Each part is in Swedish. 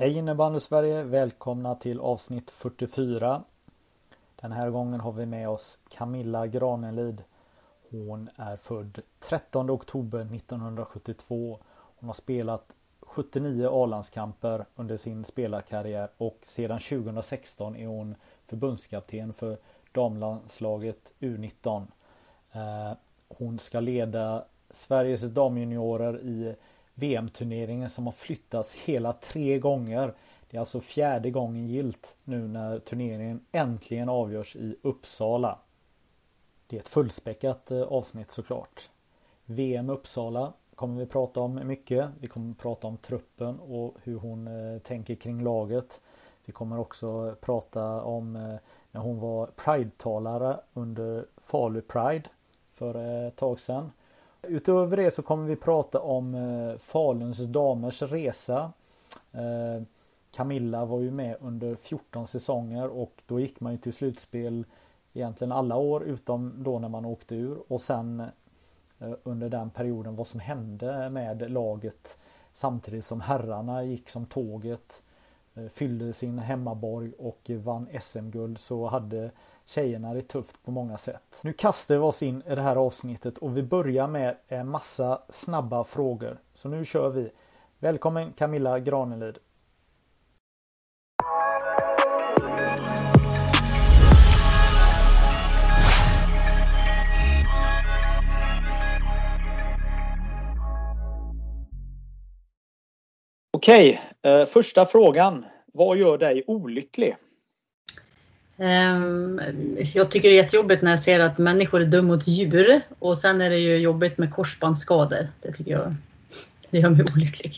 Hej innebandy Sverige! Välkomna till avsnitt 44. Den här gången har vi med oss Camilla Granelid. Hon är född 13 oktober 1972. Hon har spelat 79 A-landskamper under sin spelarkarriär och sedan 2016 är hon förbundskapten för damlandslaget U19. Eh, hon ska leda Sveriges damjuniorer i VM-turneringen som har flyttats hela tre gånger. Det är alltså fjärde gången gilt nu när turneringen äntligen avgörs i Uppsala. Det är ett fullspäckat eh, avsnitt såklart. VM Uppsala kommer vi prata om mycket. Vi kommer prata om truppen och hur hon eh, tänker kring laget. Vi kommer också prata om eh, när hon var Pride-talare under Falu Pride för ett tag sedan. Utöver det så kommer vi prata om eh, Faluns damers resa. Eh, Camilla var ju med under 14 säsonger och då gick man ju till slutspel egentligen alla år utom då när man åkte ur och sen eh, under den perioden vad som hände med laget samtidigt som herrarna gick som tåget fyllde sin hemmaborg och vann SM-guld så hade tjejerna det tufft på många sätt. Nu kastar vi oss in i det här avsnittet och vi börjar med en massa snabba frågor. Så nu kör vi. Välkommen Camilla Granelid. Okej, eh, första frågan. Vad gör dig olycklig? Um, jag tycker det är jättejobbigt när jag ser att människor är dumma mot djur och sen är det ju jobbigt med korsbandsskador. Det tycker jag det gör mig olycklig.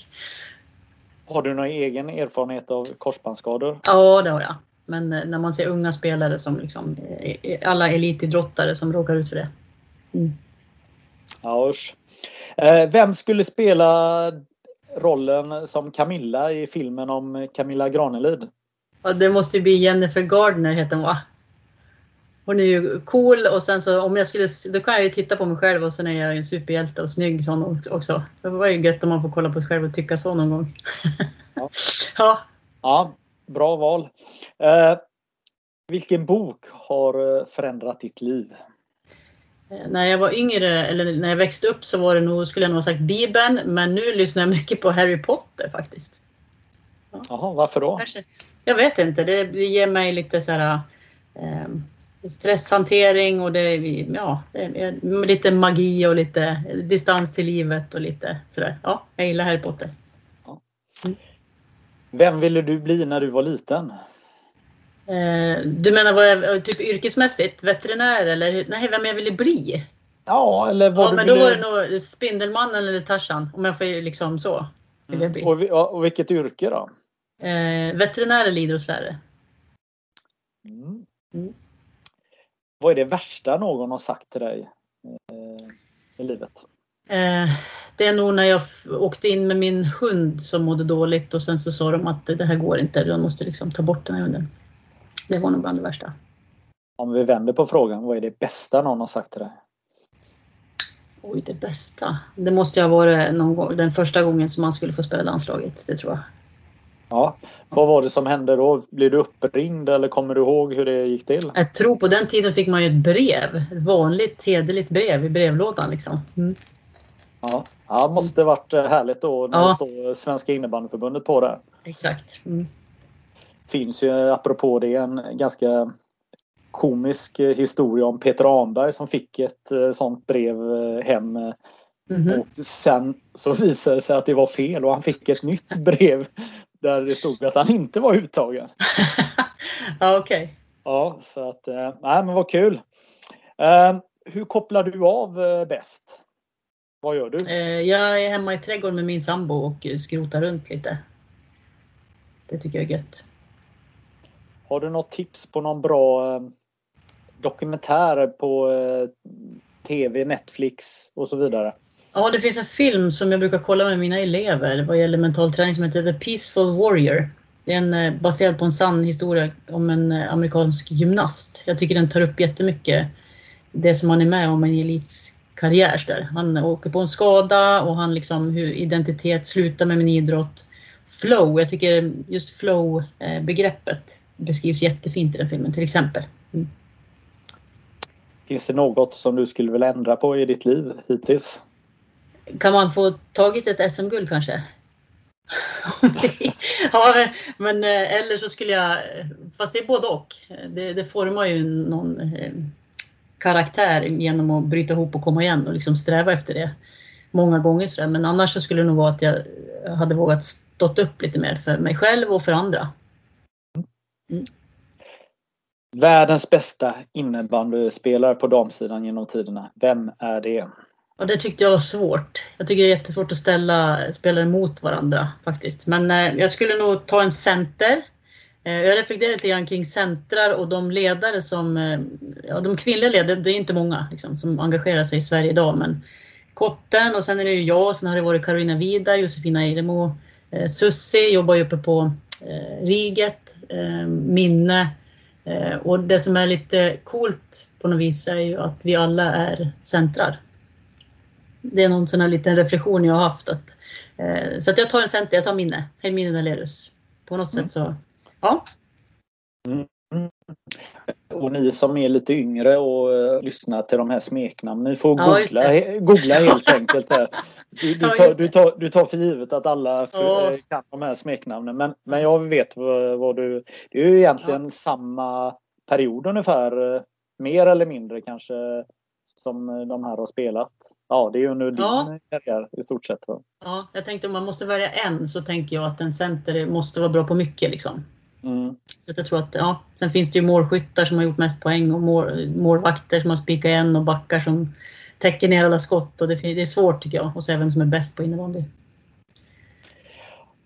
Har du någon egen erfarenhet av korsbandsskador? Ja, det har jag. Men eh, när man ser unga spelare som liksom, eh, alla elitidrottare som råkar ut för det. Mm. Ja, usch. Vem skulle spela rollen som Camilla i filmen om Camilla Granelid? Ja, det måste ju bli Jennifer Gardner heter hon va? Hon är ju cool och sen så om jag skulle, då kan jag ju titta på mig själv och sen är jag en superhjälte och snygg sån också. Det var ju gött om man får kolla på sig själv och tycka så någon gång. Ja, ja. ja bra val. Eh, vilken bok har eh, förändrat ditt liv? Eh, när jag var yngre, eller när jag växte upp så var det nog, skulle jag nog ha sagt Bibeln, men nu lyssnar jag mycket på Harry Potter faktiskt. Ja. Jaha, varför då? Kanske, jag vet inte, det, ger mig lite så här, eh, stresshantering och det, ja, lite magi och lite distans till livet och lite sådär. Ja, jag gillar Harry Potter. Mm. Vem ville du bli när du var liten? Eh, du menar vad jag, typ yrkesmässigt? Veterinär eller nej, vem jag ville bli? Ja, eller vad ja, du men ville... då var det nog Spindelmannen eller Tarzan. Om jag får liksom så. Mm. och, och, vilket yrke då? Eh, veterinär eller idrottslärare. Mm. Mm. Vad är det värsta någon har sagt till dig eh, i livet? Eh, det är nog när jag åkte in med min hund som mådde dåligt och sen så sa de att det här går inte, de måste liksom ta bort den här hunden. Det var nog bland det värsta. Om vi vänder på frågan, vad är det bästa någon har sagt till dig? Oj, det bästa? Det måste ju ha varit någon gång, den första gången som man skulle få spela landslaget, det tror jag. Ja, vad var det som hände då? Blev du uppringd eller kommer du ihåg hur det gick till? Jag tror på den tiden fick man ju ett brev. Ett vanligt hederligt brev i brevlådan liksom. Mm. Ja, ja måste varit härligt då när ja. det står Svenska innebandyförbundet på det. Exakt. Mm finns ju apropå det en ganska komisk historia om Peter Anberg som fick ett eh, sånt brev eh, hem. Mm -hmm. Och sen så visade det sig att det var fel och han fick ett nytt brev där det stod att han inte var uttagen. ja, okej. Okay. Ja, så att, nej men vad kul. Hur kopplar du av bäst? Vad gör du? Eh, jag är hemma i trädgården med min sambo och skrotar runt lite. Det tycker jag är gött. Har du något tips på någon bra eh, dokumentär på eh, TV, Netflix och så vidare? Ja, det finns en film som jag brukar kolla med mina elever vad gäller mental träning som heter The Peaceful Warrior. Det är en, eh, baserad på en sann historia om en eh, amerikansk gymnast. Jag tycker den tar upp jättemycket det som han är med om i en elitkarriär. Där. Han åker på en skada och han liksom hur identitet slutar med min idrott. Flow, jag tycker just flow-begreppet eh, beskrivs jättefint i den filmen till exempel. Mm. Finns det något som du skulle vilja ändra på i ditt liv hittills? Kan man få tagit ett SM-guld kanske? ja, men eh, eller så skulle jag, fast det är både och. Det, det formar ju någon eh, karaktär genom att bryta ihop och komma igen och liksom sträva efter det många gånger. Sådär. Men annars så skulle det nog vara att jag hade vågat stått upp lite mer för mig själv och för andra. Mm. Världens bästa innebandyspelare på damsidan genom tiderna. Vem är det? Och det tyckte jag var svårt. Jag tycker det är jättesvårt att ställa spelare mot varandra faktiskt. Men eh, jag skulle nog ta en center. Eh, jag reflekterar lite grann kring centrar och de ledare som... Eh, ja, de kvinnliga ledare, det är inte många liksom, som engagerar sig i Sverige idag. Men Kotten och sen är det ju jag, sen har det varit Karolina Vida, Josefina Eiremo, eh, Sussi jobbar ju uppe på eh, Riget, eh, Minne. Eh, och det som är lite coolt på något vis är ju att vi alla är centrar det är någon sån här liten reflektion jag har haft. Att, eh, så att jag tar en center, jag tar minne. Helmine Dalerus. På något mm. sätt så, ja. Mm. Och ni som är lite yngre och uh, lyssnar till de här smeknamnen, ni får ja, googla, googla helt enkelt. Här. Du, du, tar, du, tar, du tar för givet att alla för, ja. kan de här smeknamnen men, men jag vet vad, vad du... Det är ju egentligen samma period ungefär, eh, mer eller mindre kanske som eh, de här har spelat. Ja, det är ju under din ja. karriär i stort sett. Va? Ja, jag tänkte om man måste välja en så tänker jag att en center måste vara bra på mycket. Liksom. Mm. Så jag tror att, ja, sen finns det ju målskyttar som har gjort mest poäng och mål, målvakter som har spikat en och backar som täcker ner alla skott. Och det, är svårt tycker jag att säga vem som är bäst på innebandy.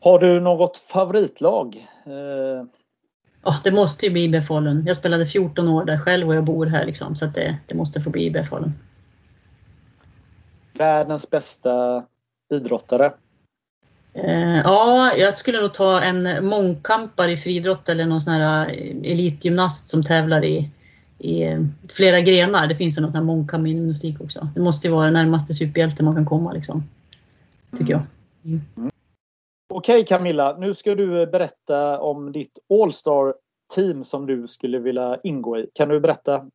Har du något favoritlag? Eh, oh, det måste ju bli IBF Falun. Jag spelade 14 år där själv och jag bor här liksom, så det, det måste få bli IBF Falun. Världens bästa idrottare? Eh, ja, jag skulle nog ta en mångkampare i friidrott eller någon sån här eh, elitgymnast som tävlar i, i flera grenar. Det finns ju någon sån här mångkam inom musik också. Det måste ju vara den närmaste superhjälte man kan komma liksom. Tycker jag. Mm. Mm. Okej Camilla, nu ska du berätta om ditt All-star team som du skulle vilja ingå i. Kan du berätta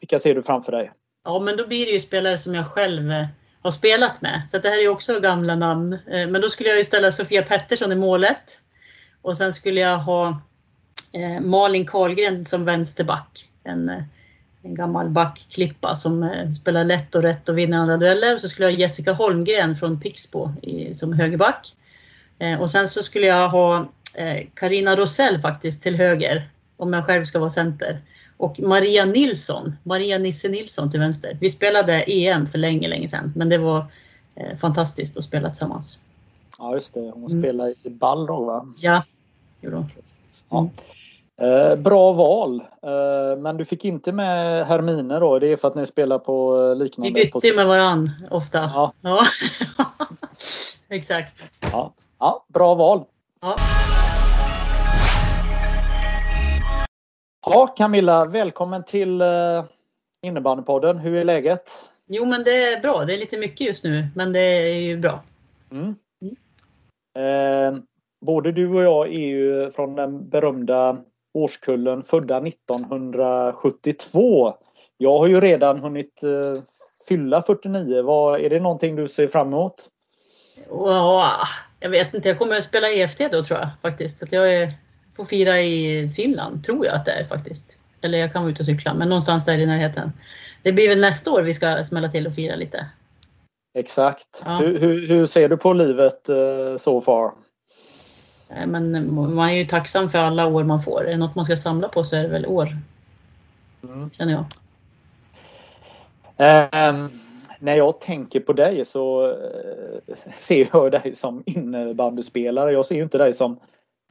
vilka ser du framför dig? Ja, men då blir det ju spelare som jag själv eh, har spelat med. Så det här är ju också gamla namn. Eh, men då skulle jag ju ställa Sofia Pettersson i målet. Och sen skulle jag ha eh, Malin Karlgren som vänsterback. En, en gammal backklippa som spelar lätt och rätt och vinner alla dueller. Så skulle jag ha Jessica Holmgren från Pixbo i, som högerback. Eh, och sen så skulle jag ha Karina eh, Rosell faktiskt till höger, om jag själv ska vara center. Och Maria Nilsson, Maria Nisse Nilsson till vänster. Vi spelade EM för länge, länge sedan, men det var eh, fantastiskt att spela tillsammans. Ja, just det. Hon mm. i Balrog, va? Ja, gjorde hon. Ja. Eh, bra val. Eh, men du fick inte med Hermine då? Det är för att ni spelar på eh, liknande Vi bytte med varann ofta. Ja. ja. Exakt. Ja. Ja, bra val. Ja. Ja, Camilla, välkommen till uh, innebandypodden. Hur är läget? Jo, men det är bra. Det är lite mycket just nu, men det är ju bra. Mm. Mm. Eh, både du och jag är ju från den berömda årskullen födda 1972. Jag har ju redan hunnit uh, fylla 49. Vad, är det någonting du ser fram emot? Oh, jag vet inte, jag kommer att spela EFT då tror jag faktiskt. Att jag är, får fira i Finland, tror jag att det är faktiskt. Eller jag kan vara ute och cykla, men någonstans där i närheten. Det blir väl nästa år vi ska smälla till och fira lite. Exakt. Ja. Hur, hur, hur, ser du på livet uh, so far? Men man är ju tacksam för alla år man får. Är det något man ska samla på så är det väl år. Mm. Känner jag. Um när jag tänker på dig så eh, ser jag dig som innebandyspelare. Jag ser inte dig som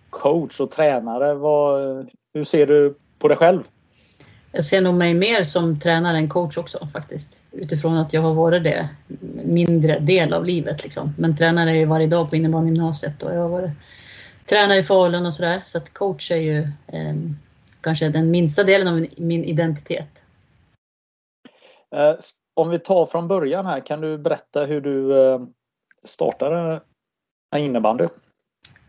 coach och tränare. Vad, hur ser du på dig själv? Jag ser nog mig mer som tränare än coach också faktiskt. Utifrån att jag har varit det mindre del av livet. Liksom. Men tränare är ju varje dag på innebandygymnasiet och jag har varit tränare i Falun och sådär. Så att coach är ju eh, kanske den minsta delen av min identitet. Eh, om vi tar från början här, kan du berätta hur du eh, startade innebandy?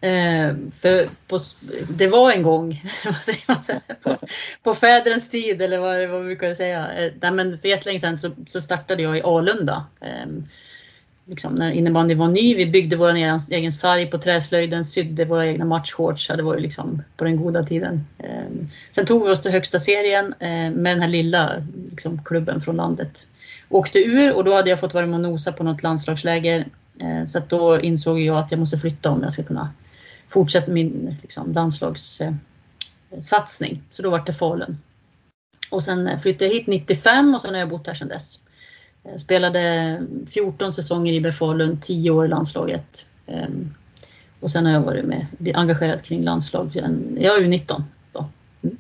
Eh, för på, det var en gång, vad säger man, på, på fäderens tid eller vad, vad brukar säga. Eh, nej, men för jättelänge sedan så, så startade jag i Alunda. Liksom när innebandy var ny. Vi byggde vår egen, egen sarg på träslöjden, sydde våra egna matchshorts. Det var ju liksom på den goda tiden. Ehm, sen tog vi oss till högsta serien eh, med den här lilla liksom, klubben från landet. Åkte ur och då hade jag fått vara med och nosa på något landslagsläger. Ehm, så att då insåg jag att jag måste flytta om jag ska kunna fortsätta min liksom, landslagssatsning. Så då var det Falun. Och sen flyttade jag hit 95 och sen har jag bott här sedan dess. Jag spelade 14 säsonger i Falun, 10 år i landslaget. Ehm, och sen har jag varit med, engagerad kring landslag. Jag är ju 19 då. Mm.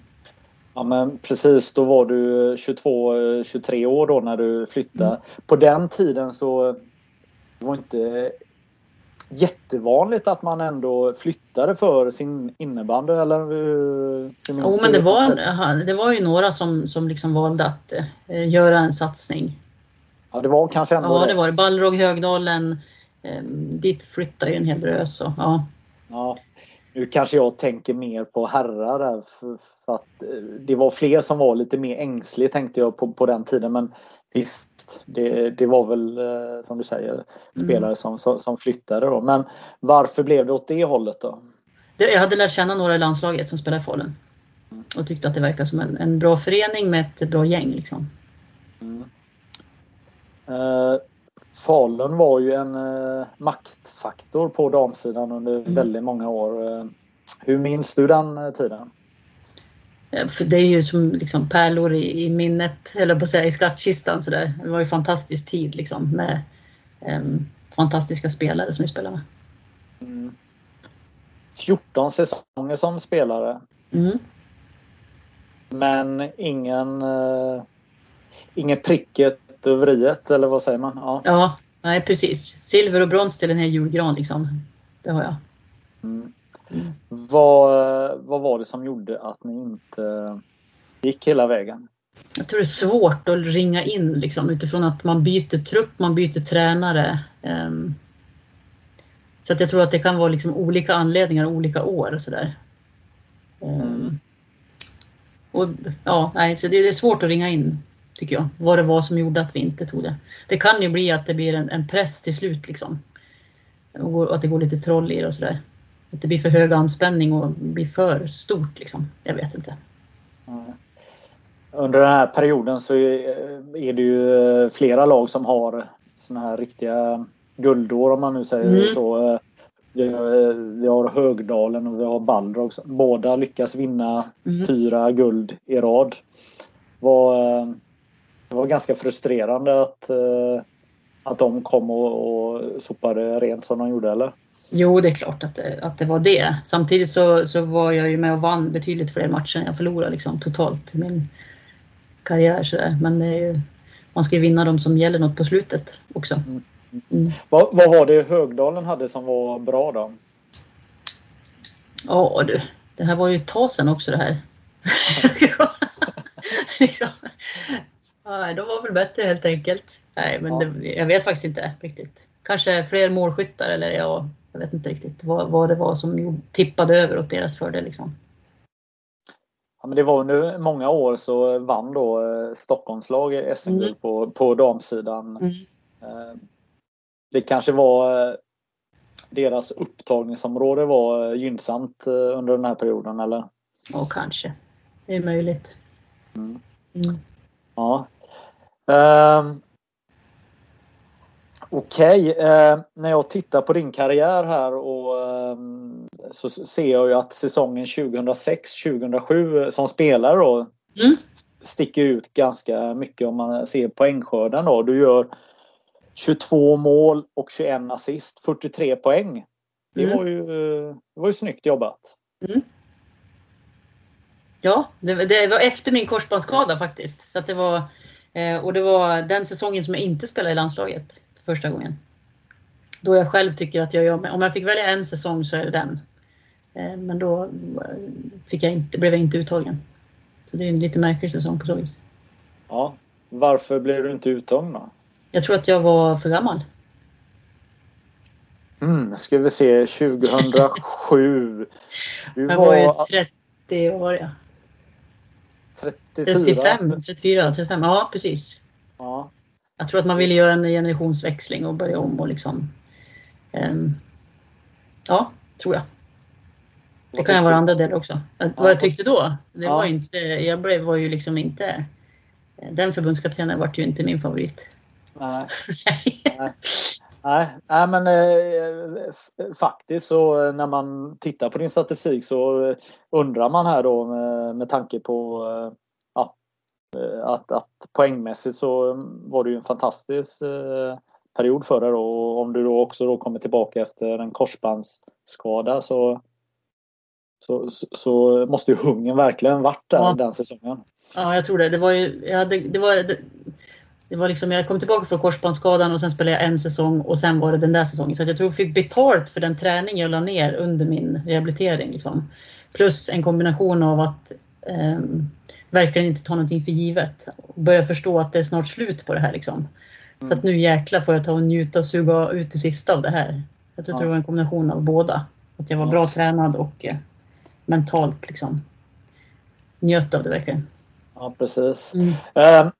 Ja men precis, då var du 22-23 år då när du flyttade. Mm. På den tiden så var det inte jättevanligt att man ändå flyttade för sin innebandy eller hur, Jo men det var, det var ju några som, som liksom valde att eh, göra en satsning. Ja det var kanske ändå Ja det, var det. Balrog, Högdalen. Eh, dit flyttade ju en hel drös. Och, ja. ja. Nu kanske jag tänker mer på herrar där för, för, att eh, det var fler som var lite mer ängslig tänkte jag på, på den tiden men visst det, det var väl eh, som du säger mm. spelare mm. som, som, som flyttade då men varför blev det åt det hållet då? Jag hade lärt känna några i landslaget som spelade i Falun och tyckte att det verkade som en, en bra förening med ett bra gäng. Liksom. Eh, Falun var ju en eh, maktfaktor på damsidan under mm. väldigt många år. Eh, hur minns du den eh, tiden? För det är ju som liksom pärlor i, i minnet, eller på att säga i skattkistan sådär. Det var ju fantastisk tid liksom med um, fantastiska spelare som vi spelade med. Mm. 14 säsonger som spelare. Mm. Men ingen, uh, ingen pricket över i eller vad säger man? Ja. ja, nej precis. Silver och brons till en hel julgran liksom. Det har jag. Mm. Mm. Vad, vad var det som gjorde att ni inte gick hela vägen? Jag tror det är svårt att ringa in liksom, utifrån att man byter trupp, man byter tränare. Um, så att jag tror att det kan vara liksom olika anledningar olika år och sådär. Um, mm. och, ja, nej, så det är svårt att ringa in tycker jag. Vad det var som gjorde att vi inte tog det. Det kan ju bli att det blir en, en press till slut liksom. Och att det går lite troll i det och sådär. Att det blir för hög anspänning och blir för stort liksom. Jag vet inte. Under den här perioden så är det ju flera lag som har såna här riktiga guldår om man nu säger mm. så. Vi har, vi har Högdalen och vi har Balrog. Båda lyckas vinna mm. fyra guld i rad. Var, det var ganska frustrerande att, eh, att de kom och, och sopade rent som de gjorde, eller? Jo, det är klart att det, att det var det. Samtidigt så, så var jag ju med och vann betydligt fler matcher än jag förlorade liksom, totalt i min karriär. Så där. Men ju, man ska ju vinna de som gäller något på slutet också. Mm. Mm. Vad, vad var det Högdalen hade som var bra då? Ja du, det här var ju ett tag sedan också det här. liksom. Ja, de var väl bättre helt enkelt. Nej, men ja. det, jag vet faktiskt inte riktigt. Kanske fler målskyttar eller ja, jag vet inte riktigt vad, vad det var som tippade över åt deras fördel. Liksom. Ja, men det var under många år så vann då eh, Stockholmslag SM-guld mm. på, på damsidan. Mm. Eh, det kanske var eh, deras upptagningsområde var gynnsamt under den här perioden eller? Ja, kanske. Det är möjligt. Mm. Mm. Ja. Uh, Okej, okay. uh, när jag tittar på din karriär här och uh, så ser jag ju att säsongen 2006-2007 som spelare då mm. sticker ut ganska mycket om man ser poängskörden då. Du gör 22 mål och 21 assist. 43 poäng. Det, Mm. var, ju, det var ju snyggt jobbat. Ja, det, det var efter min korsbandsskada faktiskt. Så det var, eh, och det var den säsongen som jag inte spelade i landslaget för första gången. Då jag själv tycker att jag gör mig, om jag fick välja en säsong så är det den. Eh, men då eh, fick jag inte, blev jag inte uttagen. Så det är en lite märklig säsong på så vis. Ja. Varför blev du inte uttagen då? Jag tror att jag var för gammal. Mm, ska vi se, 2007. Du Jag var ju var 30 år, ja. 34. 35, 34, 35. Ja, precis. Ja. Jag tror att man ville göra en generationsväxling och börja om och liksom... ehm, ja, tror jag. Det kan ju vara andra delar också. Att, vad jag tyckte då, det Ja. var inte... Jag blev, var ju liksom inte... Den förbundskaptenen vart ju inte min favorit. Nej. Nej, nej men eh, faktiskt så eh, när man tittar på din statistik så eh, undrar man här då med, med tanke på eh, ja, eh, att, att poängmässigt så var det ju en fantastisk eh, period för dig då. Och om du då också då kommer tillbaka efter en korsbandsskada så så, så, så måste ju hungern verkligen varit där Ja. den säsongen. Ja, jag tror det. Det var ju... Jag hade, det var, det, det var liksom, jag kom tillbaka från korsbandsskadan och sen spelade jag en säsong och sen var det den där säsongen. Så jag tror jag fick betalt för den träning jag la ner under min rehabilitering. Liksom. Plus en kombination av att ehm, verkligen inte ta någonting för givet. Och börja förstå att det är snart slut på det här. Liksom. Så att nu jäkla får jag ta och njuta och suga ut det sista av det här. Jag tror att det Ja. var en kombination av båda. Att jag var Ja. bra tränad och eh, mentalt liksom njöt av det verkligen. Ja precis. Mm. Ehm,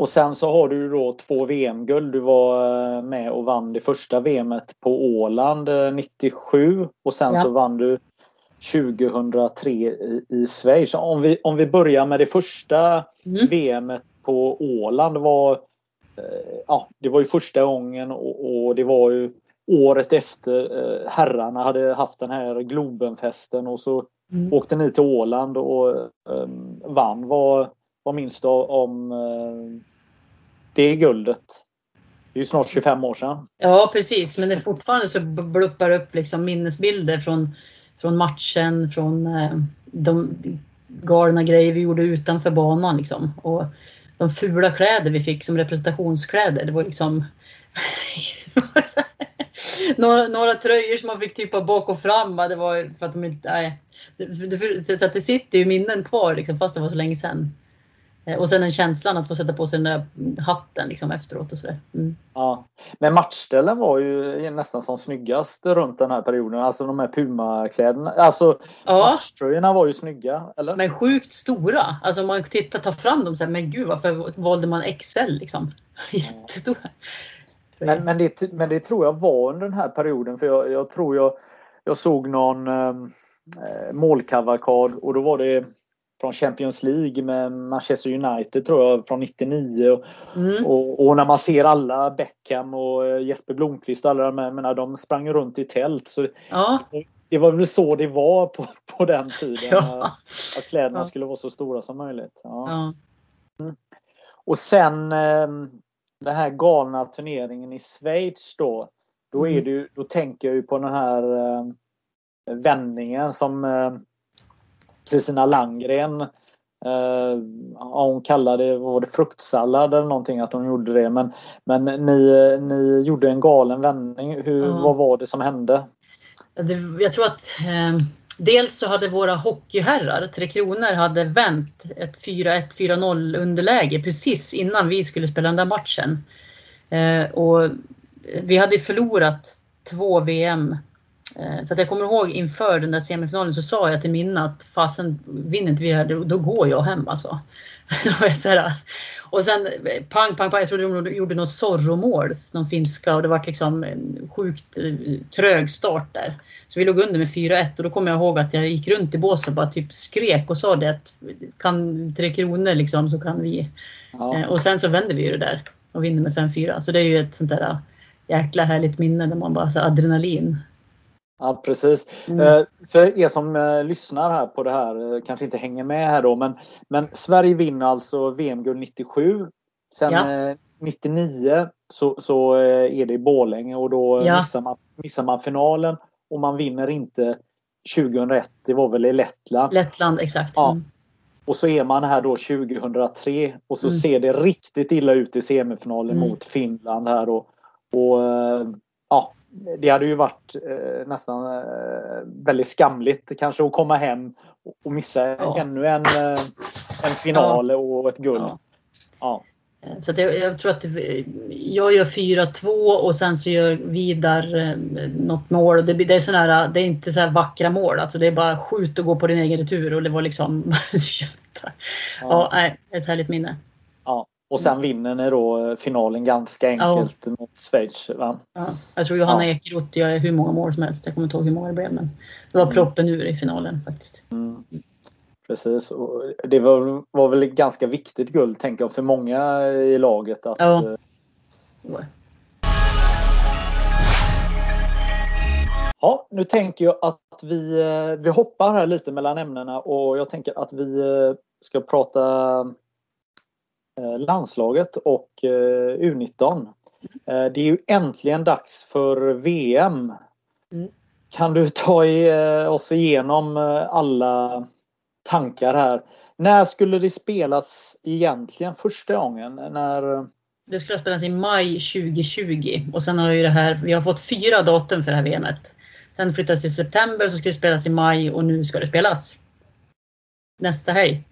och sen så har du då två VM-guld. Du var eh, med och vann det första VMet på Åland eh, 97 och sen Ja. så vann du 2003 i, i Schweiz. Om vi, om vi börjar med det första Mm. VMet på Åland var eh, Ja, det var ju första gången och, och det var ju året efter eh, herrarna hade haft den här Globenfesten och så Mm. åkte ni till Åland och eh, vann. Vad, vad minns du om eh, det guldet? Det är ju snart 25 år sedan. Ja, precis. Men det är fortfarande så bluppar upp liksom minnesbilder från, från matchen, från eh, de galna grejer vi gjorde utanför banan. Liksom. Och de fula kläder vi fick som representationskläder. Det var liksom några, några tröjor som man fick typa bak och fram. Det var för att de inte... Nej. Så att det sitter ju minnen kvar liksom, fast det var så länge sedan. Eh, Och sen den känslan att få sätta på sig den där hatten liksom, efteråt och sådär. Mm. Ja. Men matchställen var ju nästan som snyggast runt den här perioden. Alltså de här Puma-kläderna. Alltså Ja. matchtröjorna var ju snygga, eller? Men sjukt stora. Alltså om man tittar, tar fram dem så här, men gud varför valde man XL liksom? Jättestora. Men, men, det, men det tror jag var under den här perioden för jag, jag tror jag, jag såg någon eh, målkavalkad och då var det från Champions League med Manchester United tror jag från 99 och, Mm. och, och när man ser alla Beckham och eh, Jesper Blomqvist och alla de här, menar, de sprang runt i tält så Ja, det var väl så det var på, på den tiden. Ja. eh, Att kläderna Ja. skulle vara så stora som möjligt. Ja. Och sen eh, den här galna turneringen i Schweiz då. Då, är Mm. det då tänker jag ju på den här eh, vändningen som eh, Kristina Landgren eh, ja, hon kallade var det fruktsallad eller någonting att hon gjorde det. Men, men ni, ni gjorde en galen vändning. Hur, Ja. Vad var det som hände? Det, jag tror att eh, dels så hade våra hockeyherrar, Tre Kronor, hade vänt ett 4-1, 4-0 underläge precis innan vi skulle spela den där matchen. Eh, och vi hade förlorat två VM. Eh, så att jag kommer ihåg inför den där semifinalen så sa jag till Minna att fasen vinner inte vi här då, går jag hem alltså. Och sen eh, pang, pang, pang. Jag trodde de gjorde något Zorro-mål, någon finska och det var liksom en sjukt eh, trög start där. Så vi låg under med 4-1 och då kommer jag ihåg att jag gick runt i båset och bara typ skrek och sa det att kan Tre Kronor liksom så kan vi. Ja. Och sen så vänder vi ju det där och vinner med 5-4. Så det är ju ett sånt där jäkla härligt minne där man bara så adrenalin. Ja, precis. Mm. Eh, för er som eh, lyssnar här på det här eh, kanske inte hänger med här då men, men Sverige vinner alltså VM-guld 97. Sen Ja. eh, 99 så, så är det i Borlänge och då ja. missar, man, missar man finalen och man vinner inte 2001. Det var väl i Lettland. Lettland, exakt. Ja. Mm. Och så är man här då 2003 och så mm. ser det riktigt illa ut i semifinalen mm. mot Finland här och, och ja, det hade ju varit eh, nästan eh, väldigt skamligt kanske att komma hem och missa ja. ännu en, eh, en final ja. och ett guld. Ja. ja. Eh, så jag, jag, tror att jag gör 4-2 och sen så gör Vidar eh, något mål. Det, det, är sån här, det är inte så här vackra mål. Alltså det är bara skjut och gå på din egen retur och det var liksom. Ja, ja ett härligt minne. Och sen vinner ni då finalen ganska enkelt ja. mot Schweiz. Va? Ja. Jag tror Johanna ja. Ekeroth gör hur många mål som helst. Jag kommer inte ihåg hur många det blev men det var mm. proppen ur i finalen faktiskt. Mm. Precis, och det var, var väl ett ganska viktigt guld tänker jag för många i laget. Att, ja. Eh, ja, nu tänker jag att vi, eh, vi hoppar här lite mellan ämnena och jag tänker att vi eh, ska prata landslaget och U19. Det är ju äntligen dags för VM. Mm. Kan du ta oss igenom alla tankar här. När skulle det spelas egentligen första gången? När... Det skulle spelas i maj 2020 och sen har ju det här, vi har fått fyra datum för det här VMet. Sen flyttas till september så ska det spelas i maj och nu ska det spelas. Nästa helg.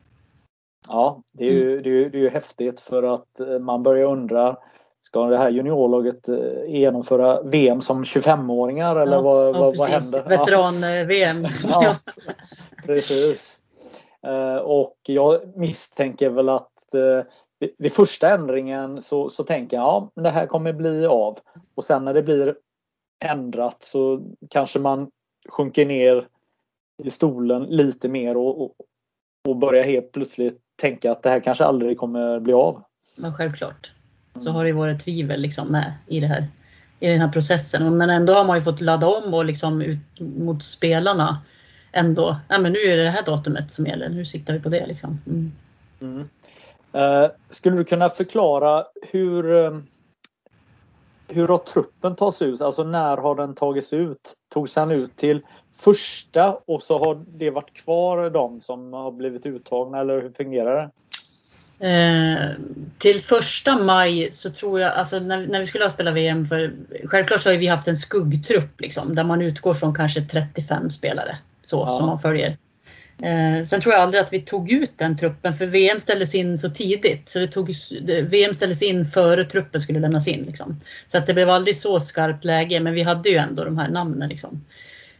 Ja, det är ju, mm. det är ju, det är ju häftigt för att eh, man börjar undra Ska det här juniorlaget eh, genomföra VM som 25-åringar eller ja, vad, ja, vad, vad händer? Veteran-VM. Ja, precis. Eh, och jag misstänker väl att vid första ändringen så, så tänker jag ja, det här kommer bli av. Och sen när det blir ändrat så kanske man sjunker ner i stolen lite mer och, och, och börjar helt plötsligt tänka att det här kanske aldrig kommer bli av. Men självklart så har det varit tvivel liksom med i det här i den här processen. Men ändå har man ju fått ladda om och liksom ut mot spelarna ändå, ja men nu är det det här datumet som gäller, nu siktar vi på det liksom. Mm. Mm. Uh, skulle du kunna förklara hur uh, hur har truppen tagits ut? Alltså när har den tagits ut? Togs den ut till första och så har det varit kvar de som har blivit uttagna eller hur fungerar det? Eh, till första maj så tror jag, alltså när, när vi skulle ha spelat VM, för självklart så har vi haft en skuggtrupp liksom, där man utgår från kanske 35 spelare så ja. som man följer. Eh, sen tror jag aldrig att vi tog ut den truppen för VM ställdes in så tidigt. Så det tog, VM ställdes in före truppen skulle lämnas in. Liksom. Så att det blev aldrig så skarpt läge men vi hade ju ändå de här namnen. Liksom.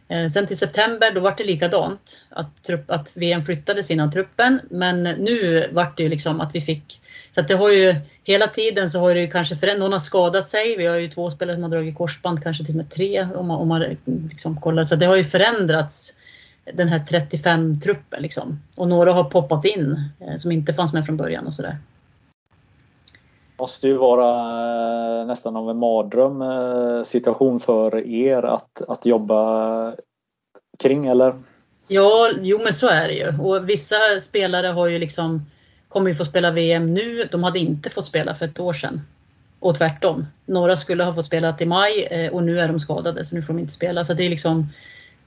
Eh, sen till september då var det likadant. Att, trupp, att VM flyttades innan truppen. Men nu vart det ju liksom att vi fick... Så att det har ju hela tiden så har det ju kanske förändrats. Någon har skadat sig. Vi har ju två spelare som har dragit korsband, kanske till och med tre om man, om man liksom kollar. Så det har ju förändrats den här 35-truppen. Liksom. Och några har poppat in eh, som inte fanns med från början och sådär måste ju vara eh, nästan av en mardröm eh, situation för er att, att jobba kring, eller? Ja, jo men så är det ju. Och vissa spelare har ju liksom kommer ju få spela VM nu. De hade inte fått spela för ett år sedan. Och tvärtom. Några skulle ha fått spela till maj och nu är de skadade så nu får de inte spela. Så det är liksom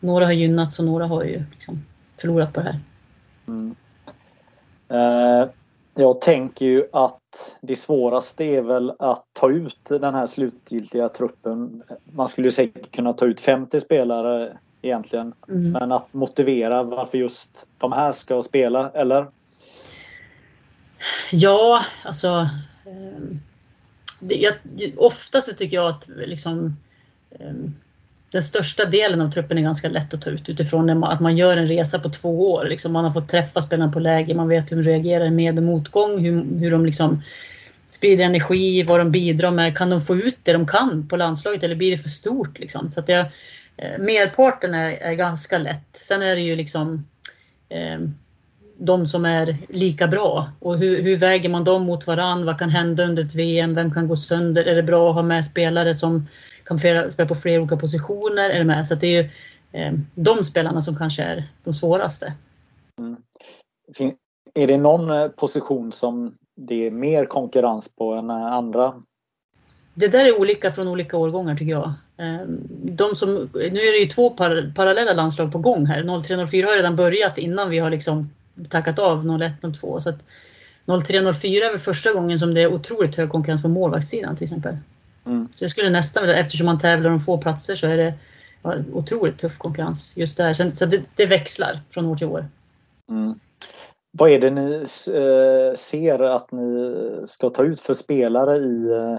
några har gynnats och några har ju liksom förlorat på det här. Mm. Eh, jag tänker ju att det svåraste är väl att ta ut den här slutgiltiga truppen. Man skulle ju säkert kunna ta ut 50 spelare egentligen. Mm. Men att motivera varför just de här ska spela, eller? Ja, alltså. Eh, det, jag, ofta så tycker jag att liksom eh, den största delen av truppen är ganska lätt att ta ut utifrån att man gör en resa på två år. Liksom man har fått träffa spelarna på läger, man vet hur de reagerar med och motgång, hur, hur de liksom sprider energi, vad de bidrar med. Kan de få ut det de kan på landslaget eller blir det för stort? Liksom? Så att jag, eh, merparten är, är ganska lätt. Sen är det ju liksom eh, de som är lika bra. Och hur, hur, väger man dem mot varann? Vad kan hända under ett VM? Vem kan gå sönder? Är det bra att ha med spelare som kan spela på flera olika positioner. Är med. Så det är ju eh, de spelarna som kanske är de svåraste. Mm. Är det någon eh, position som det är mer konkurrens på än andra? Det där är olika från olika årgångar tycker jag. Ehm, de som, nu är det ju två par, parallella landslag på gång här. 03-04 har redan börjat innan vi har liksom tackat av 01-02. Så att 03-04 är väl första gången som det är otroligt hög konkurrens på målvaktssidan till exempel. Så jag skulle nästan, eftersom man tävlar om få platser så är det otroligt tuff konkurrens just där. Så det, det växlar från år till år. Mm. Vad är det ni eh, ser att ni ska ta ut för spelare i, eh,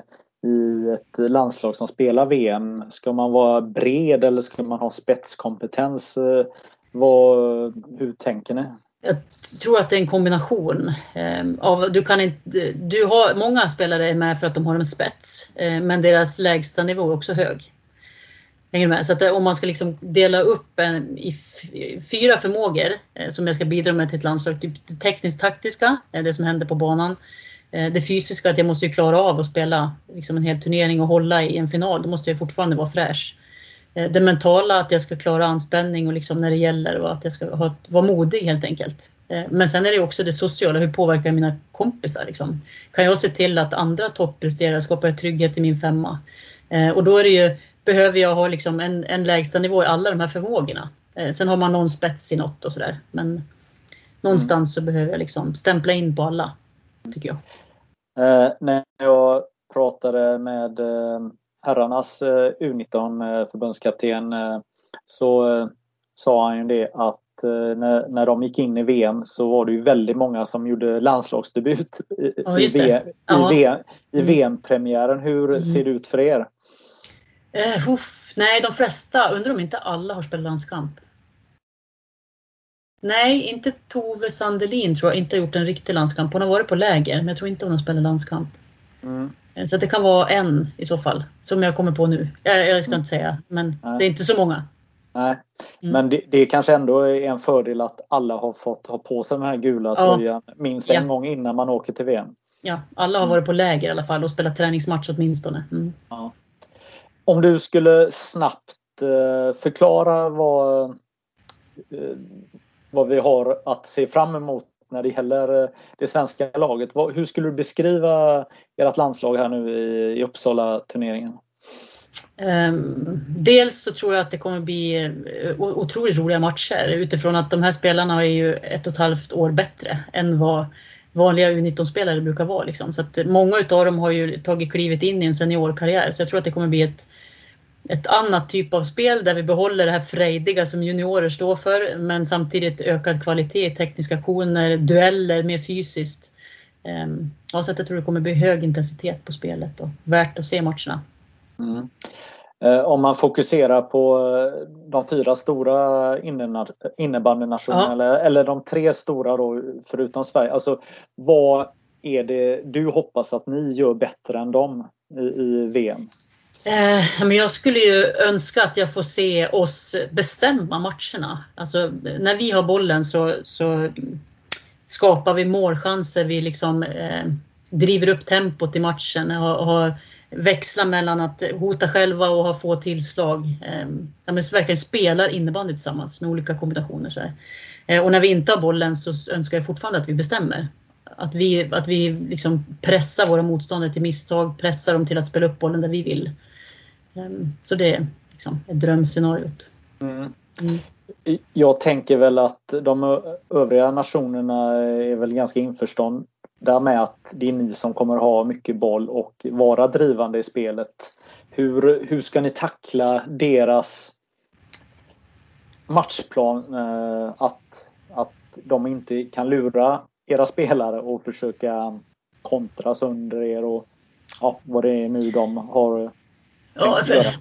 i ett landslag som spelar VM? Ska man vara bred eller ska man ha spetskompetens? Eh, vad, hur tänker ni? Jag tror att det är en kombination. Ehm, av, du kan inte, du har, många spelare är med för att de har en spets, eh, men deras lägsta nivå är också hög. Hänger med? Så att eh, om man ska liksom dela upp en i fyra förmågor eh, som jag ska bidra med till ett landslag. Typ det tekniskt taktiska, det som händer på banan. Det fysiska, att jag måste ju klara av att spela liksom en hel turnering och hålla i en final. Då måste jag fortfarande vara fräsch. Eh, det mentala, att jag ska klara anspänning och liksom när det gäller och att jag ska ha, vara modig helt enkelt. Eh, men sen är det också det sociala, hur påverkar jag mina kompisar? Liksom? Kan jag se till att andra toppresterar? Skapar jag trygghet i min femma? Eh, och då är det ju behöver jag ha liksom en, en lägsta nivå i alla de här förmågorna. Sen har man någon spets i något och sådär. Men någonstans mm. så behöver jag liksom stämpla in på alla, tycker jag. Eh, när jag pratade med eh, herrarnas eh, U19 eh, eh, så sa han ju det att när, när de gick in i VM så var det ju väldigt många som gjorde landslagsdebut i, ja, i, VM, ja. i, VM, i mm. VM-premiären. Hur mm. ser det ut för er? Uh, uff, nej, de flesta. Undrar om inte alla har spelat landskamp. Nej, inte Tove Sandelin tror jag inte har gjort en riktig landskamp. Hon har varit på läger, men jag tror inte hon har spelat landskamp. Mm. Så det kan vara en i så fall, som jag kommer på nu. Jag, jag ska mm. inte säga, men Nej. det är inte så många. Nej, mm. men det, det kanske ändå är en fördel att alla har fått ha på sig den här gula ja. tröjan minst en ja. gång innan man åker till VM. Ja, alla har mm. varit på läger i alla fall och spelat träningsmatch åtminstone. Mm. Ja. Om du skulle snabbt eh, förklara vad, eh, vad vi har att se fram emot när det gäller eh, det svenska laget. Hur skulle du beskriva ert landslag här nu i Uppsala-turneringen? Ehm, dels så tror jag att det kommer bli eh, otroligt roliga matcher utifrån att de här spelarna är ju ett och ett halvt år bättre än vad vanliga U19-spelare brukar vara. Liksom. Så att många av dem har ju tagit klivet in i en seniorkarriär så jag tror att det kommer bli ett, ett annat typ av spel där vi behåller det här frejdiga som juniorer står för men samtidigt ökad kvalitet i tekniska aktioner, dueller, mer fysiskt. Ehm, ja, så att jag tror det kommer bli hög intensitet på spelet och värt att se matcherna. Mm. Eh, om man fokuserar på eh, de fyra stora innebandynationerna ja. eller, eller de tre stora då, förutom Sverige. Alltså, vad är det du hoppas att ni gör bättre än dem i, i VM? Eh, men jag skulle ju önska att jag får se oss bestämma matcherna. Alltså, när vi har bollen så, så skapar vi målchanser. Vi liksom, eh, driver upp tempot i matchen. och har växlar mellan att hota själva och ha få tillslag. Eh, ja, verkligen spelar innebandy tillsammans med olika kombinationer. Så eh, och när vi inte har bollen så önskar jag fortfarande att vi bestämmer. Att vi, att vi liksom pressar våra motståndare till misstag, pressar dem till att spela upp bollen där vi vill. Eh, så det är liksom ett drömscenariot. Mm. Mm. Jag tänker väl att de övriga nationerna är väl ganska införstånd med att det är ni som kommer ha mycket boll och vara drivande i spelet. Hur, hur ska ni tackla deras matchplan? Eh, att, att de inte kan lura era spelare och försöka kontra sönder er och ja, vad det är nu de har ja, tänkt göra.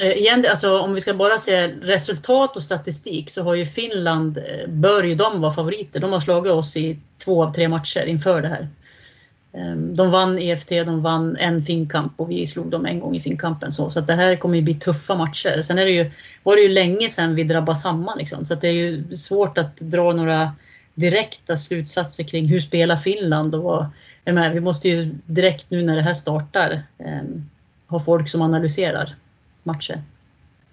Eh, igen, alltså, om vi ska bara se resultat och statistik så har ju Finland, eh, bör ju de vara favoriter. De har slagit oss i två av tre matcher inför det här. Ehm, de vann EFT, de vann en finkamp och vi slog dem en gång i finkampen. Så, så att det här kommer ju bli tuffa matcher. Sen är det ju, var det ju länge sedan vi drabbade samman. Liksom, så att det är ju svårt att dra några direkta slutsatser kring hur spelar Finland och vad, menar, vi måste ju direkt nu när det här startar eh, ha folk som analyserar matcher.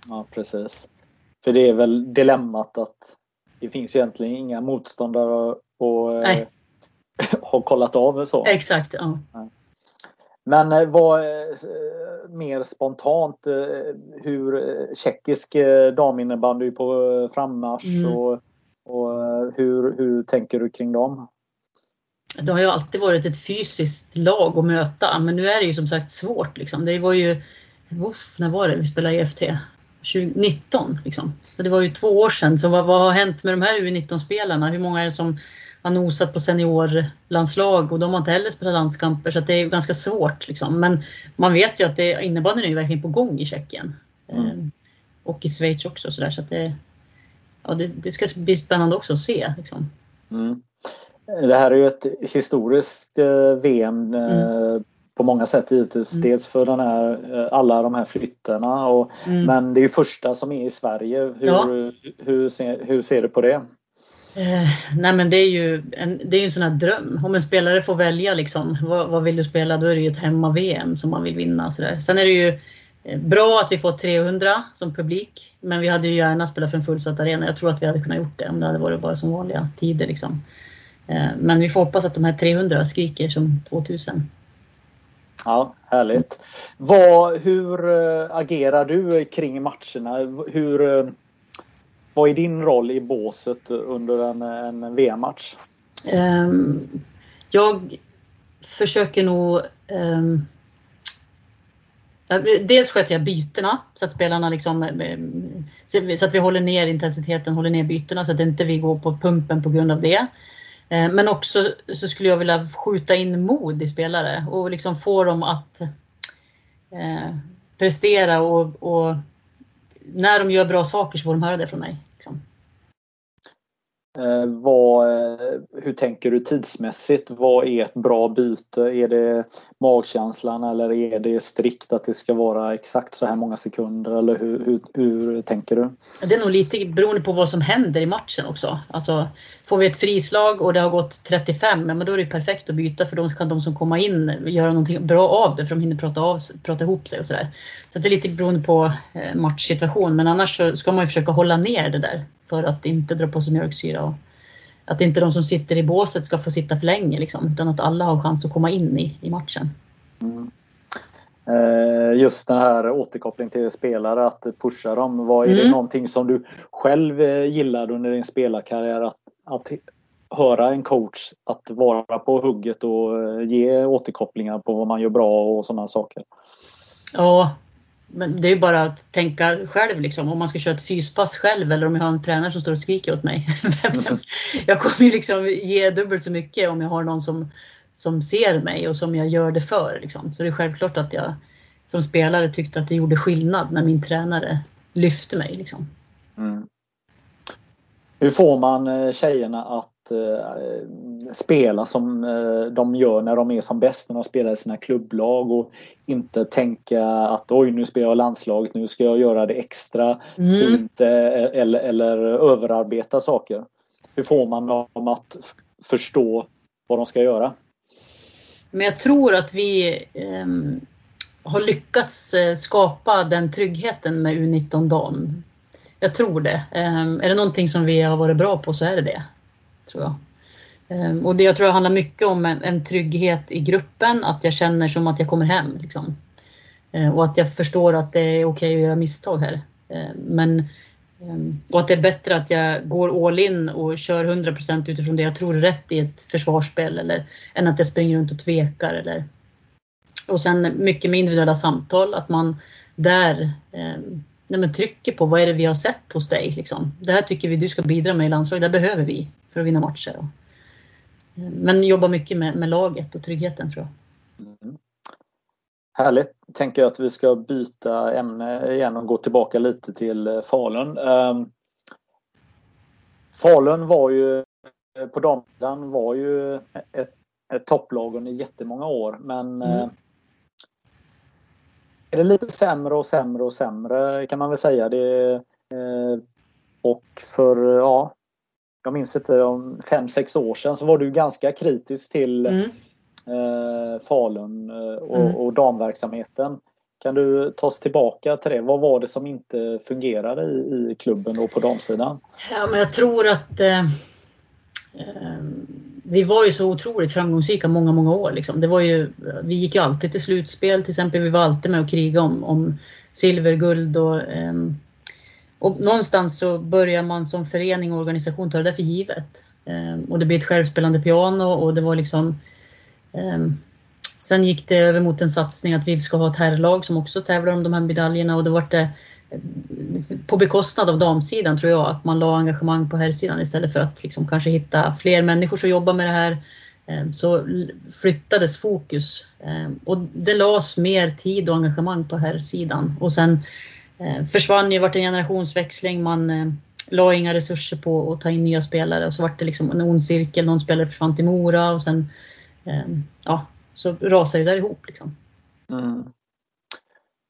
Ja, precis. För det är väl dilemmat att det finns egentligen inga motståndare att har kollat av så. Exakt, ja. Men eh, vad mer spontant hur tjeckisk daminnebandy på frammarsch mm. och, och hur, hur tänker du kring dem? Det har ju alltid varit ett fysiskt lag att möta men nu är det ju som sagt svårt. Liksom. Det var ju, uff, när var det vi spelade i FT? 2019 liksom. Så det var ju två år sedan. Så vad, vad har hänt med de här U19-spelarna? Hur många är det som har nosat på seniorlandslag och de har inte heller spelat landskamper så det är ganska svårt. Liksom. Men man vet ju att innebandyn är ju verkligen på gång i Tjeckien. Mm. Ehm, och i Schweiz också. Så, där, så att det, ja, det, det, ska bli spännande också att se. Liksom. Mm. Det här är ju ett historiskt eh, VM eh, mm på många sätt givetvis. Mm. Dels för den här, eh, alla de här flytterna och, mm. men det är ju första som är i Sverige. Hur, ja. hur, ser, hur ser du på det? Eh, nej men det är ju en, det är en sån här dröm. Om en spelare får välja liksom, vad, vad vill du spela, då är det ju ett hemma-VM som man vill vinna. Så där. Sen är det ju bra att vi får 300 som publik, men vi hade ju gärna spelat för en fullsatt arena. Jag tror att vi hade kunnat gjort det om det hade varit bara som vanliga tider. Liksom. Eh, men vi får hoppas att de här 300 skriker som 2000. Ja, härligt. Vad, hur äh, agerar du kring matcherna? Hur, äh, vad är din roll i båset under en, en VM-match? Um, jag försöker nog um, Dels sköter jag bytena så att spelarna liksom eh, så att vi håller ner intensiteten, håller ner bytena så att inte vi går på pumpen på grund av det. Eh, men också så skulle jag vilja skjuta in mod i spelare och liksom få dem att eh, prestera och, och, när de gör bra saker så får de höra det från mig. Liksom. Eh, vad, eh, hur tänker du tidsmässigt? Vad är ett bra byte? Är det magkänslan eller är det strikt att det ska vara exakt så här många sekunder? Eller hur, hur, hur tänker du? Det är nog lite beroende på vad som händer i matchen också. Alltså, får vi ett frislag och det har gått 35, men då är det perfekt att byta för då kan de som kommer in göra någonting bra av det för de hinner prata, av, prata ihop sig och sådär. Så det är lite beroende på eh, matchsituation men annars så ska man ju försöka hålla ner det där för att inte dra på sig mjölksyra. Och att inte de som sitter i båset ska få sitta för länge liksom, utan att alla har chans att komma in i, i matchen. Mm. Eh, just den här återkoppling till spelare, att pusha dem. Vad är mm. det någonting som du själv eh, gillade under din spelarkarriär? Att, att höra en coach att vara på hugget och eh, ge återkopplingar på vad man gör bra och sådana saker? Ja, men det är bara att tänka själv liksom. Om man ska köra ett fyspass själv eller om jag har en tränare som står och skriker åt mig. jag kommer ju liksom ge dubbelt så mycket om jag har någon som, som ser mig och som jag gör det för. Liksom. Så det är självklart att jag som spelare tyckte att det gjorde skillnad när min tränare lyfte mig. Liksom. Mm. Hur får man eh, tjejerna att eh, spela som eh, de gör när de är som bäst, när de spelar i sina klubblag och inte tänka att oj nu spelar jag landslaget, nu ska jag göra det extra mm. fint eh, eller, eller överarbeta saker. Hur får man dem att förstå vad de ska göra? Men jag tror att vi eh, har lyckats eh, skapa den tryggheten med U19 dam. Jag tror det. Eh, är det någonting som vi har varit bra på så är det det tror jag. Ehm, och det jag tror det handlar mycket om en, en trygghet i gruppen, att jag känner som att jag kommer hem. Liksom. Ehm, och att jag förstår att det är okej okay att göra misstag här. Ehm, men, och att det är bättre att jag går all in och kör 100% utifrån det jag tror är rätt i ett försvarsspel eller än att jag springer runt och tvekar. Eller. Och sen mycket med individuella samtal, att man där nej men trycker på vad är det vi har sett hos dig. Liksom. Det här tycker vi du ska bidra med i landslaget, det behöver vi för att vinna matcher. Men jobba mycket med, med laget och tryggheten tror jag. Mm. Härligt. Tänker jag att vi ska byta ämne igen och gå tillbaka lite till eh, Falun. Um, Falun var ju eh, på damsidan var ju ett, ett topplag under jättemånga år men mm. uh, är det lite sämre och sämre och sämre kan man väl säga. Det, och för, ja, jag minns inte, om fem sex år sedan så var du ganska kritisk till mm. eh, Falun eh, och, mm. och damverksamheten. Kan du ta oss tillbaka till det? Vad var det som inte fungerade i, i klubben och på damsidan? Ja, men jag tror att eh, eh vi var ju så otroligt framgångsrika många, många år. Liksom. Det var ju, vi gick ju alltid till slutspel till exempel. Vi var alltid med och krigade om, om silver, guld och um, och någonstans så börjar man som förening och organisation ta det där för givet. Ehm, och det blir ett självspelande piano och det var liksom ehm, Sen gick det över mot en satsning att vi ska ha ett herrlag som också tävlar om de här medaljerna och då var det ehm, på bekostnad av damsidan tror jag att man la engagemang på herrsidan istället för att liksom kanske hitta fler människor som jobbar med det här. Så flyttades fokus och det lades mer tid och engagemang på herrsidan och sen försvann ju, vart en generationsväxling, man eh, la inga resurser på att ta in nya spelare och så vart det liksom en ond cirkel, någon spelare försvann till Mora och sen ehm, ja, så rasade det där ihop liksom. Mm.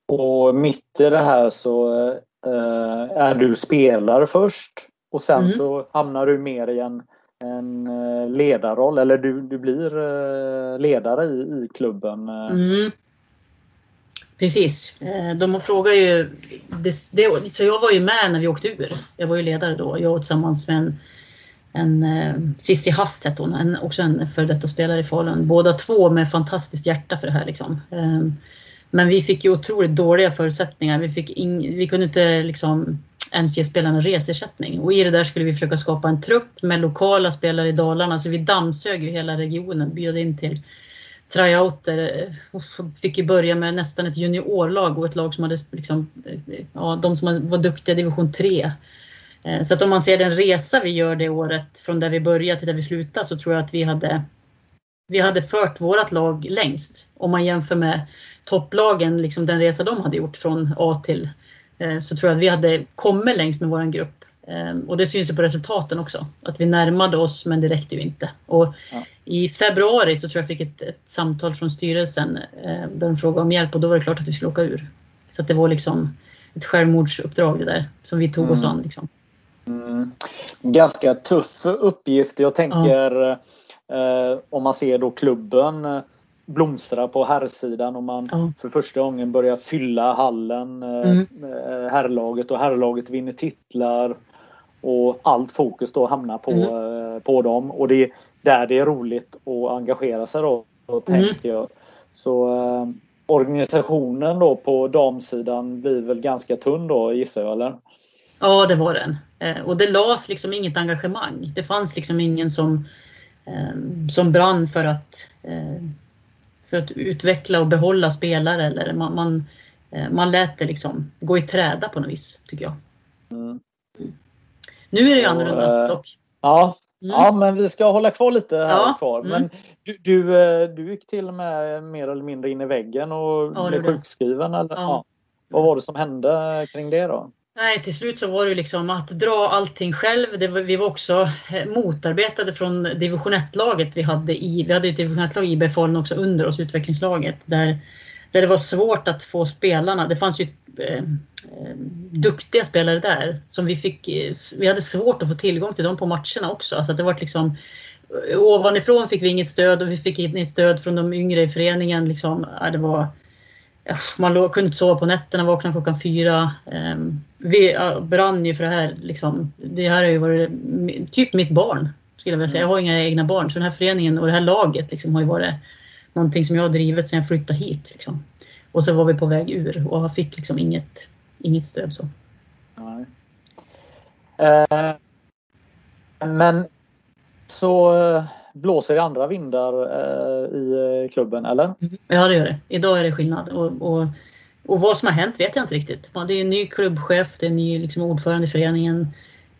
Och mitt i det här så eh, är du spelare först och sen mm. så hamnar du mer i en, en eh, ledarroll eller du, du blir eh, ledare i, i klubben. Eh. Mm. Precis. Eh, de frågar ju... Det, det, så jag var ju med när vi åkte ur. Jag var ju ledare då. Jag tillsammans med en, en eh, Sissi Hast hette hon, en, också en före detta spelare i Falun. Båda två med fantastiskt hjärta för det här. Liksom. Eh, men vi fick ju otroligt dåliga förutsättningar. Vi, fick in, vi kunde inte liksom ens ge spelarna resersättning. Och i det där skulle vi försöka skapa en trupp med lokala spelare i Dalarna. Så vi dammsög ju hela regionen, bjöd in till tryouter. Fick ju börja med nästan ett juniorlag och ett lag som hade liksom, ja, de som var duktiga i division 3. Eh, så att om man ser den resa vi gör det året från där vi började till där vi slutade så tror jag att vi hade vi hade fört vårt lag längst. Om man jämför med topplagen, liksom den resa de hade gjort från A till eh, så tror jag att vi hade kommit längst med vår grupp. Eh, och det syns ju på resultaten också. Att vi närmade oss men det räckte ju inte. Och ja. I februari så tror jag fick ett, ett samtal från styrelsen eh, där de frågade om hjälp och då var det klart att vi skulle åka ur. Så det var liksom ett självmordsuppdrag det där som vi tog mm. oss an. Liksom. Mm. Ganska tuff uppgift. Jag tänker ja Eh, om man ser då klubben eh, blomstra på herrsidan och man ja. för första gången börjar fylla hallen, eh, mm. herrlaget och herrlaget vinner titlar och allt fokus då hamnar på, mm. på dem och det är där det är roligt att engagera sig då, mm. tänker jag. Så eh, organisationen då på damsidan blir väl ganska tunn då gissar jag eller? Ja det var den. Eh, och det lades liksom inget engagemang. Det fanns liksom ingen som Ehm, som brann för att, eh, för att utveckla och behålla spelare. Eller man, man, eh, man lät det liksom gå i träda på något vis, tycker jag. Mm. Nu är det ju annorlunda eh, dock. Ja, mm. ja, men vi ska hålla kvar lite här ja, kvar. Men mm. du, du, du, gick till och med mer eller mindre in i väggen och ja, blev sjukskriven. Eller? Ja. ja. Vad var det som hände kring det då? Nej, till slut så var det liksom att dra allting själv. Var, vi var också eh, motarbetade från division 1-laget vi hade i, vi hade ett division 1-lag i IB Falun också under oss, utvecklingslaget, där, där det var svårt att få spelarna. Det fanns ju eh, eh, Typ, eh, eh, duktiga spelare där som vi fick, eh, vi hade svårt att få tillgång till dem på matcherna också. Alltså det var liksom ovanifrån fick vi inget stöd och vi fick inget stöd från de yngre i föreningen. Liksom, det var, man kunde inte sova på nätterna, vaknade klockan fyra. Ehm, vi brann ju för det här. Liksom. Det här har ju varit typ mitt barn. Skulle jag vilja säga. Jag har inga egna barn så den här föreningen och det här laget liksom, har ju varit någonting som jag har drivit sedan jag flyttade hit. Liksom. Och så var vi på väg ur och fick liksom inget, inget stöd. Så. Nej. Eh, men så blåser det andra vindar eh, i eh, klubben, eller? Mm. Ja, det gör det. Idag är det skillnad. Och, och, och vad som har hänt vet jag inte riktigt. Det är en ny klubbchef, det är en ny liksom, ordförande i föreningen.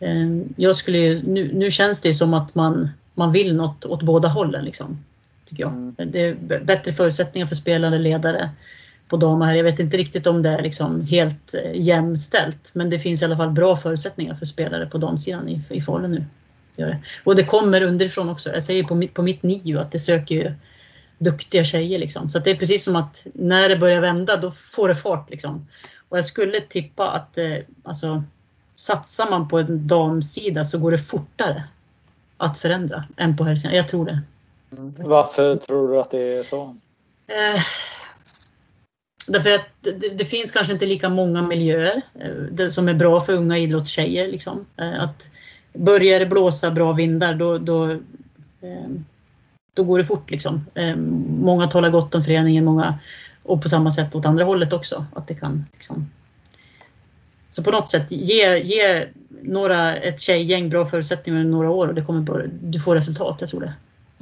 Eh, jag skulle nu, nu känns det som att man, man vill något åt båda hållen. Liksom, tycker jag. Mm. Det är bättre förutsättningar för spelare, ledare på damer här. Jag vet inte riktigt om det är liksom helt jämställt, men det finns i alla fall bra förutsättningar för spelare på damsidan i, i Falun nu det. Och det kommer underifrån också. Jag säger på mitt, på mitt NIO att det söker ju duktiga tjejer. Liksom. Så det är precis som att när det börjar vända, då får det fart. Liksom. Och jag skulle tippa att eh, alltså, satsar man på en damsida så går det fortare att förändra än på herrsidan. Jag tror det. Varför tror du att det är så? Eh, därför att det, det, finns kanske inte lika många miljöer eh, som är bra för unga idrottstjejer. Liksom. Eh, att börjar det blåsa bra vindar då, då, då går det fort liksom. Många talar gott om föreningen, många och på samma sätt åt andra hållet också. Att det kan liksom... Så på något sätt ge, ge några, ett tjejgäng bra förutsättningar under några år och det kommer du får resultat, jag tror det.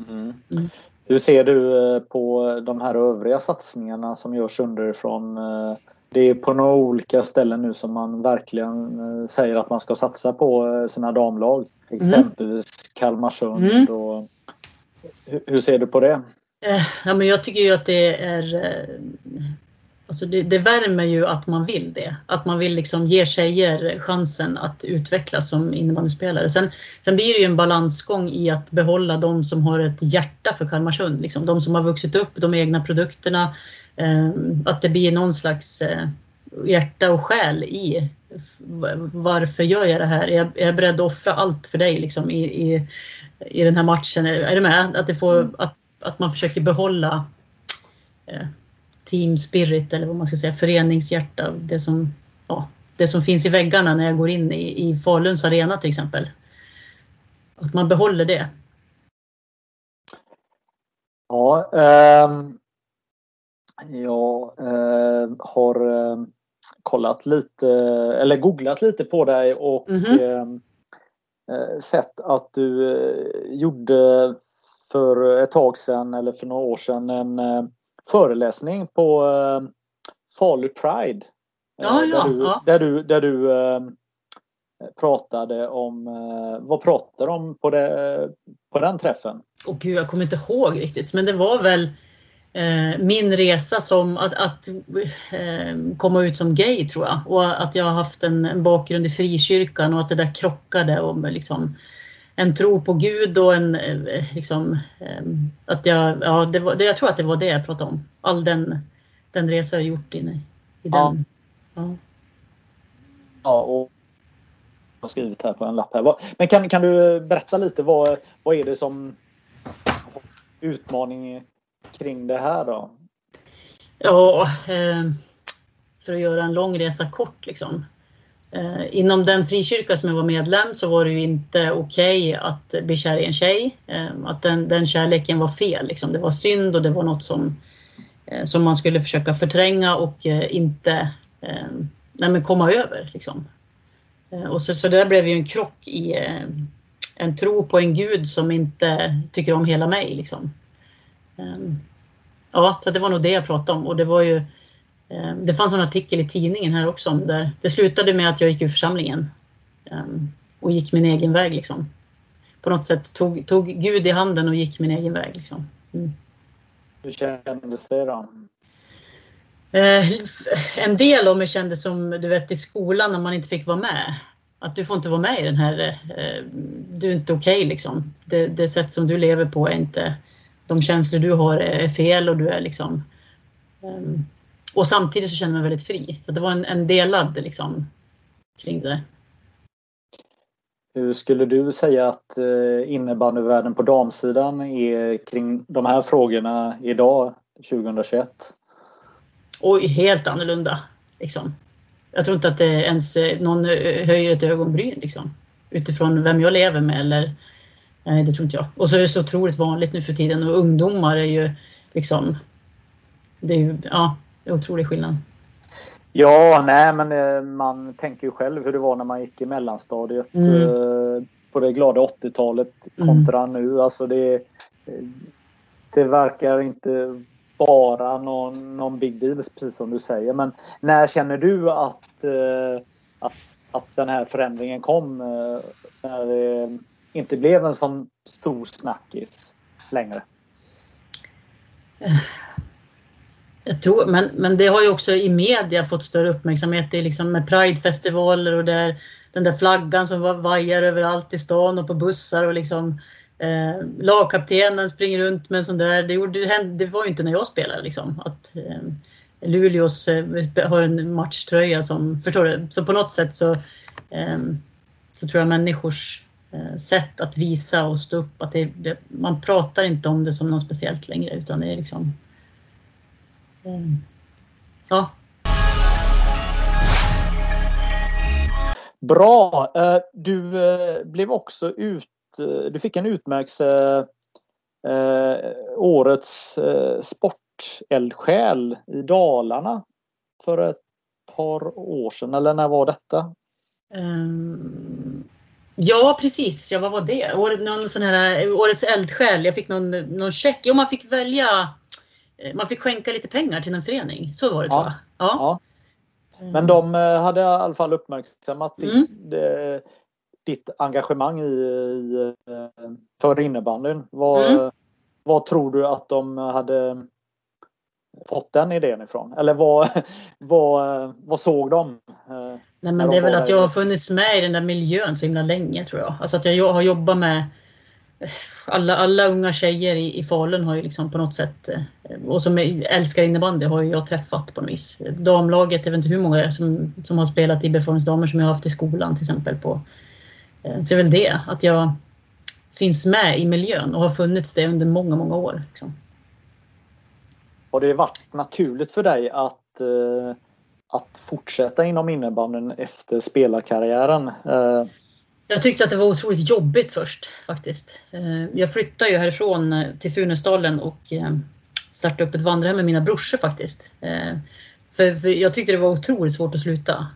Mm. Mm. Hur ser du eh, på de här övriga satsningarna som görs underifrån? Eh, det är på några olika ställen nu som man verkligen eh, säger att man ska satsa på sina damlag. Mm. Exempelvis Kalmarsund. Mm. Och, hur ser du på det? Ja, men jag tycker ju att det är Alltså det, det värmer ju att man vill det. Att man vill liksom ge tjejer chansen att utvecklas som innebandyspelare. Sen, sen blir det ju en balansgång i att behålla de som har ett hjärta för Kalmarsund. Liksom. De som har vuxit upp, de egna produkterna. Eh, att det blir någon slags eh, hjärta och själ i varför gör jag det här? Är jag, är jag beredd att offra allt för dig liksom, i, i, i den här matchen? Är du med? Att, det får, mm. att, att man försöker behålla eh, team spirit eller vad man ska säga, föreningshjärta. Det som, ja, det som finns i väggarna när jag går in i, i Faluns arena till exempel. Att man behåller det. Ja, eh, jag eh, har eh, kollat lite eller googlat lite på dig och mm -hmm. sett att du eh, gjorde för ett tag sedan eller för några år sedan en föreläsning på eh, Falu Pride. Ja, eh, ja, där, du, ja. där du, där du eh, pratade om, eh, vad pratade om på, det, på den träffen? Och gud, jag kommer inte ihåg riktigt, men det var väl min resa som att, att komma ut som gay tror jag. Och att jag har haft en, en bakgrund i frikyrkan och att det där krockade och liksom en tro på Gud och en eh, liksom ehm, att jag, ja, det var, jag tror att det var det jag pratade om. All den, den resa jag gjort inne i den. Ja. ja. ja och har skrivit här på en lapp här. Men kan, kan du berätta lite vad, vad är det som utmaning kring det här då? Ja, eh, för att göra en lång resa kort liksom. Eh, inom den frikyrka som jag var medlem så var det ju inte okej okay att bli kär i en tjej. Eh, att den, den kärleken var fel. Liksom. Det var synd och det var något som, eh, som man skulle försöka förtränga och eh, inte eh, nej, men komma över. Liksom. Eh, och så, så det där blev ju en krock i eh, en tro på en gud som inte tycker om hela mig. Liksom. Eh, ja, så det var nog det jag pratade om och det var ju det fanns en artikel i tidningen här också om där det slutade med att jag gick ur församlingen ehm, och gick min egen väg. Liksom. På något sätt tog, tog Gud i handen och gick min egen väg. Liksom. Mm. Hur kändes det då? Eh, en del av mig kändes som du vet i skolan när man inte fick vara med. Att du får inte vara med i den här, du är inte okej okay, liksom. Det, det sätt som du lever på är inte, de känslor du har är fel och du är liksom um, och samtidigt så kände jag mig väldigt fri. Så det var en, en delad liksom, kring det. Hur skulle du säga att eh, innebandyvärlden på damsidan är kring de här frågorna idag, 2021? Oj, helt annorlunda. Liksom. Jag tror inte att det ens eh, någon höjer ett ögonbryn liksom, utifrån vem jag lever med. Eller, nej, det tror inte jag. Och så är det så otroligt vanligt nu för tiden och ungdomar är ju liksom... Det är ju, ja, det är otrolig skillnad. Ja, nej men eh, man tänker ju själv hur det var när man gick i mellanstadiet mm. Eh, på det glada 80-talet kontra mm. nu. Alltså det, det verkar inte vara någon, någon big deal precis som du säger. Men när känner du att, eh, att, att den här förändringen kom? När det inte blev en sån stor snackis längre? Jag tror, men, men det har ju också i media fått större uppmärksamhet. Det är liksom med Pridefestivaler och där, den där flaggan som vajar överallt i stan och på bussar och liksom eh, lagkaptenen springer runt med en sån där. Det, gjorde, det var ju inte när jag spelade liksom. Att eh, Luleås eh, har en matchtröja som, förstår du? Så på något sätt så, eh, så tror jag människors eh, sätt att visa och stå upp, att det, det, man pratar inte om det som något speciellt längre utan det är liksom Ja. Bra! Eh, du eh, blev också ut... Eh, du fick en utmärkelse årets sporteldsjäl i Dalarna för ett par år sedan. Eller när var detta? Um, ja, precis. Ja, vad var det? År, någon sån här, årets eldsjäl. Jag fick någon, någon check. Jo, man fick välja. Eh, man fick skänka lite pengar till en förening. Så var det tror jag. Ja. Ja. Men de eh, hade i alla fall uppmärksammat Mm. ditt, ditt engagemang i, i, eh, för innebandyn. Vad, Mm. vad tror du att de hade fått den idén ifrån? Eller vad, vad, vad såg de? Nej, men de det är väl att jag har funnits med i den där miljön så himla länge tror jag. Alltså att jag har jobbat med alla, alla unga tjejer i, i Falun har ju liksom på något sätt eh, och som älskar innebandy har ju jag träffat på något vis. Damlaget, jag vet inte hur många som, som har spelat i Befolknings damer som jag har haft i skolan till exempel. på Så Så är väl det, att jag finns med i miljön och har funnits det under många, många år. Liksom. Har det varit naturligt för dig att, eh, att fortsätta inom innebandyn efter spelarkarriären? Jag tyckte att det var otroligt jobbigt först faktiskt. Eh, Jag flyttade ju härifrån eh, till Funäsdalen och eh, startade upp ett vandrarhem med mina brorsor faktiskt. För, jag tyckte det var otroligt svårt att sluta.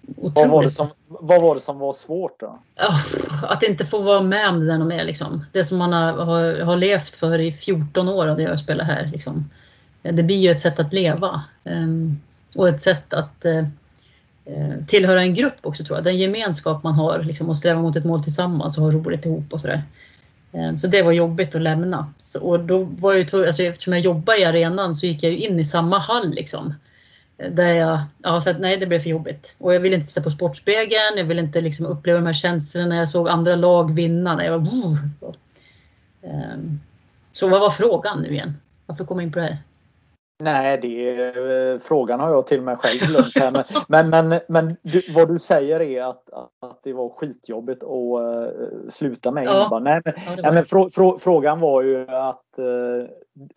Vad, var som, vad var det som var svårt då? Ja, Att inte få vara med om det där mer. Liksom. Det som man har, har, har levt för i 14 år av jag spelar här. Liksom. Det blir ju ett sätt att leva. Och ett sätt att tillhöra en grupp också tror jag. Den gemenskap man har liksom, och sträva mot ett mål tillsammans och ha roligt ihop och sådär. Ehm, Så det var jobbigt att lämna. Så, och då var jag tvungen, alltså, eftersom jag jobbade i arenan så gick jag ju in i samma hall liksom. Eh, Där jag ja, så att, nej, det blev för jobbigt. Och jag ville inte titta på Sportspegeln. Jag ville inte liksom uppleva de här känslorna när jag såg andra lag vinna. När jag var! Ehm, Så vad var frågan nu igen? Varför kom jag in på det här? Nej, det, eh, frågan har jag till mig själv glömt här. Men, men, men, men du, vad du säger är att, att det var skitjobbigt att uh, sluta med Ja. innebandy. Nej, men, Ja, nej, men frå, frå, frågan var ju att eh,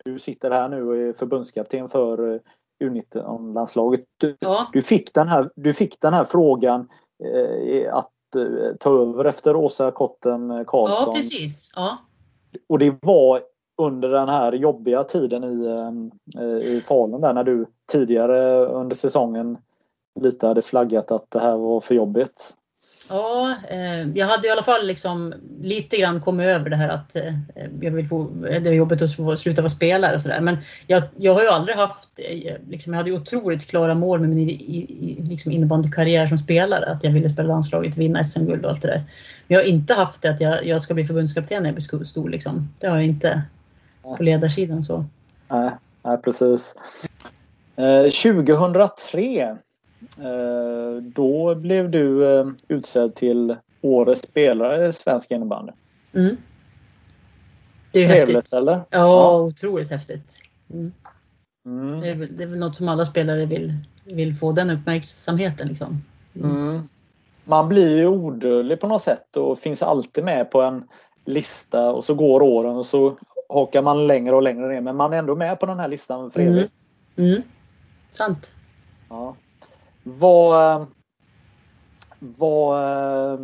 du sitter här nu och är förbundskapten för uh, U19-landslaget. Du, Ja, du, fick den här, du fick den här frågan eh, att ta över efter Åsa Kotten Karlsson. ja, precis. Ja. Och det var under den här jobbiga tiden i, ehm, eh, i Falun där när du tidigare under säsongen lite hade flaggat att det här var för jobbigt. Ja, eh, jag hade i alla fall liksom lite grann kommit över det här att eh, jag vill få, det är jobbigt att få, sluta vara spelare och sådär. Men jag, jag har ju aldrig haft, eh, liksom, jag hade ju otroligt klara mål med min i, i, liksom innebandykarriär som spelare. Att jag ville spela landslaget, vinna SM-guld och allt det där. Men jag har inte haft det att jag, jag ska bli förbundskapten när jag blir stor. Liksom. Det har jag inte på ledarsidan. så. Nej, nej precis. Eh, 2003 eh, då blev du eh, utsedd till årets spelare i svensk innebandy. Mm. Det är Trevligt häftigt. eller? Ja, Ja. otroligt häftigt. Mm. Mm. Det är, väl, det är väl något som alla spelare vill, vill få den uppmärksamheten. Liksom. Mm. Man blir ju odödlig på något sätt och finns alltid med på en lista och så går åren och så hakar man längre och längre ner men man är ändå med på den här listan för Mm. evigt. Mm. Sant. Ja. Vad... eh, Vad... eh,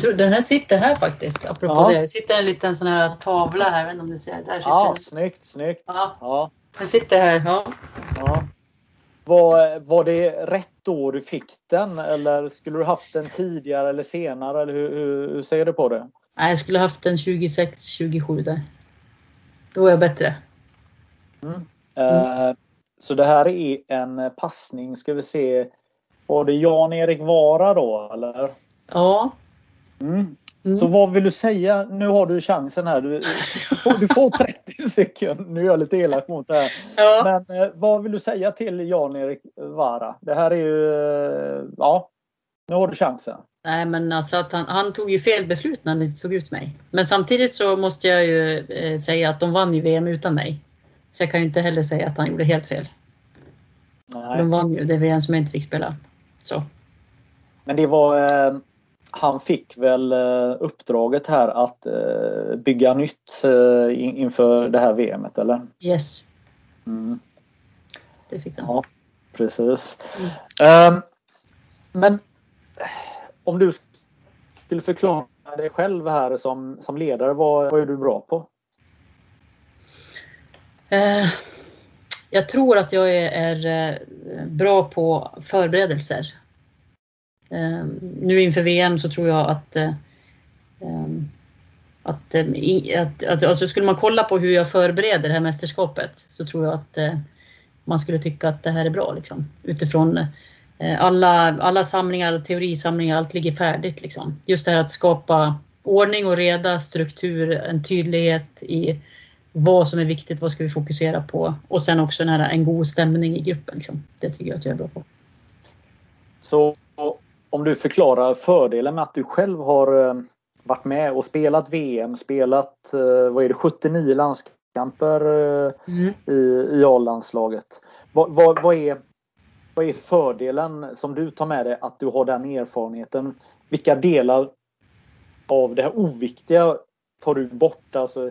tror, den här sitter här faktiskt, apropå Ja. det. Det sitter en liten sån här tavla här, jag vet inte om du ser. Där sitter Ja, den. snyggt, snyggt. Ja. Ja, Den sitter här, ja. ja. Var, var det rätt år du fick den eller skulle du haft den tidigare eller senare? Eller hur, hur, hur ser du på det? Nej, jag skulle haft en 26, 27 där. Då var jag bättre. Eh, Så det här är en passning, ska vi se. Var det Jan-Erik Vara då eller? Ja. Mm. Mm. Så vad vill du säga? Nu har du chansen här. Du, du, får, du får 30 sekunder. Nu är jag lite elak mot det här. ja. Men eh, vad vill du säga till Jan-Erik Vara? Det här är ju... eh, Ja, nu har du chansen. Nej, men alltså att han, han tog ju fel beslut när han inte såg ut mig. Men samtidigt så måste jag ju eh, säga att de vann ju VM utan mig. Så jag kan ju inte heller säga att han gjorde helt fel. Nej. De vann ju det VM som jag inte fick spela. Så. Men det var... Eh, han fick väl eh, uppdraget här att eh, bygga nytt eh, in, inför det här VMet, eller? Yes, Mm. det fick han. Ja, precis. Mm. Ehm, men om du skulle förklara dig själv här som, som ledare, vad, vad är du bra på? Eh, jag tror att jag är, är eh, bra på förberedelser. Eh, nu inför VM så tror jag att eh, ehm, att, eh, att, att alltså skulle man kolla på hur jag förbereder det här mästerskapet så tror jag att eh, man skulle tycka att det här är bra liksom. Utifrån alla, alla samlingar, teorisamlingar, allt ligger färdigt liksom. Just det här att skapa ordning och reda, struktur, en tydlighet i vad som är viktigt, vad ska vi fokusera på och sen också den här, en god stämning i gruppen. Liksom. Det tycker jag att jag är bra på. Så om du förklarar fördelen med att du själv har eh, varit med och spelat VM, spelat eh, vad är det, 79 landskamper eh, mm. i, i A-landslaget. Vad, vad, vad, är, vad är fördelen som du tar med dig att du har den erfarenheten? Vilka delar av det här oviktiga tar du bort? Alltså,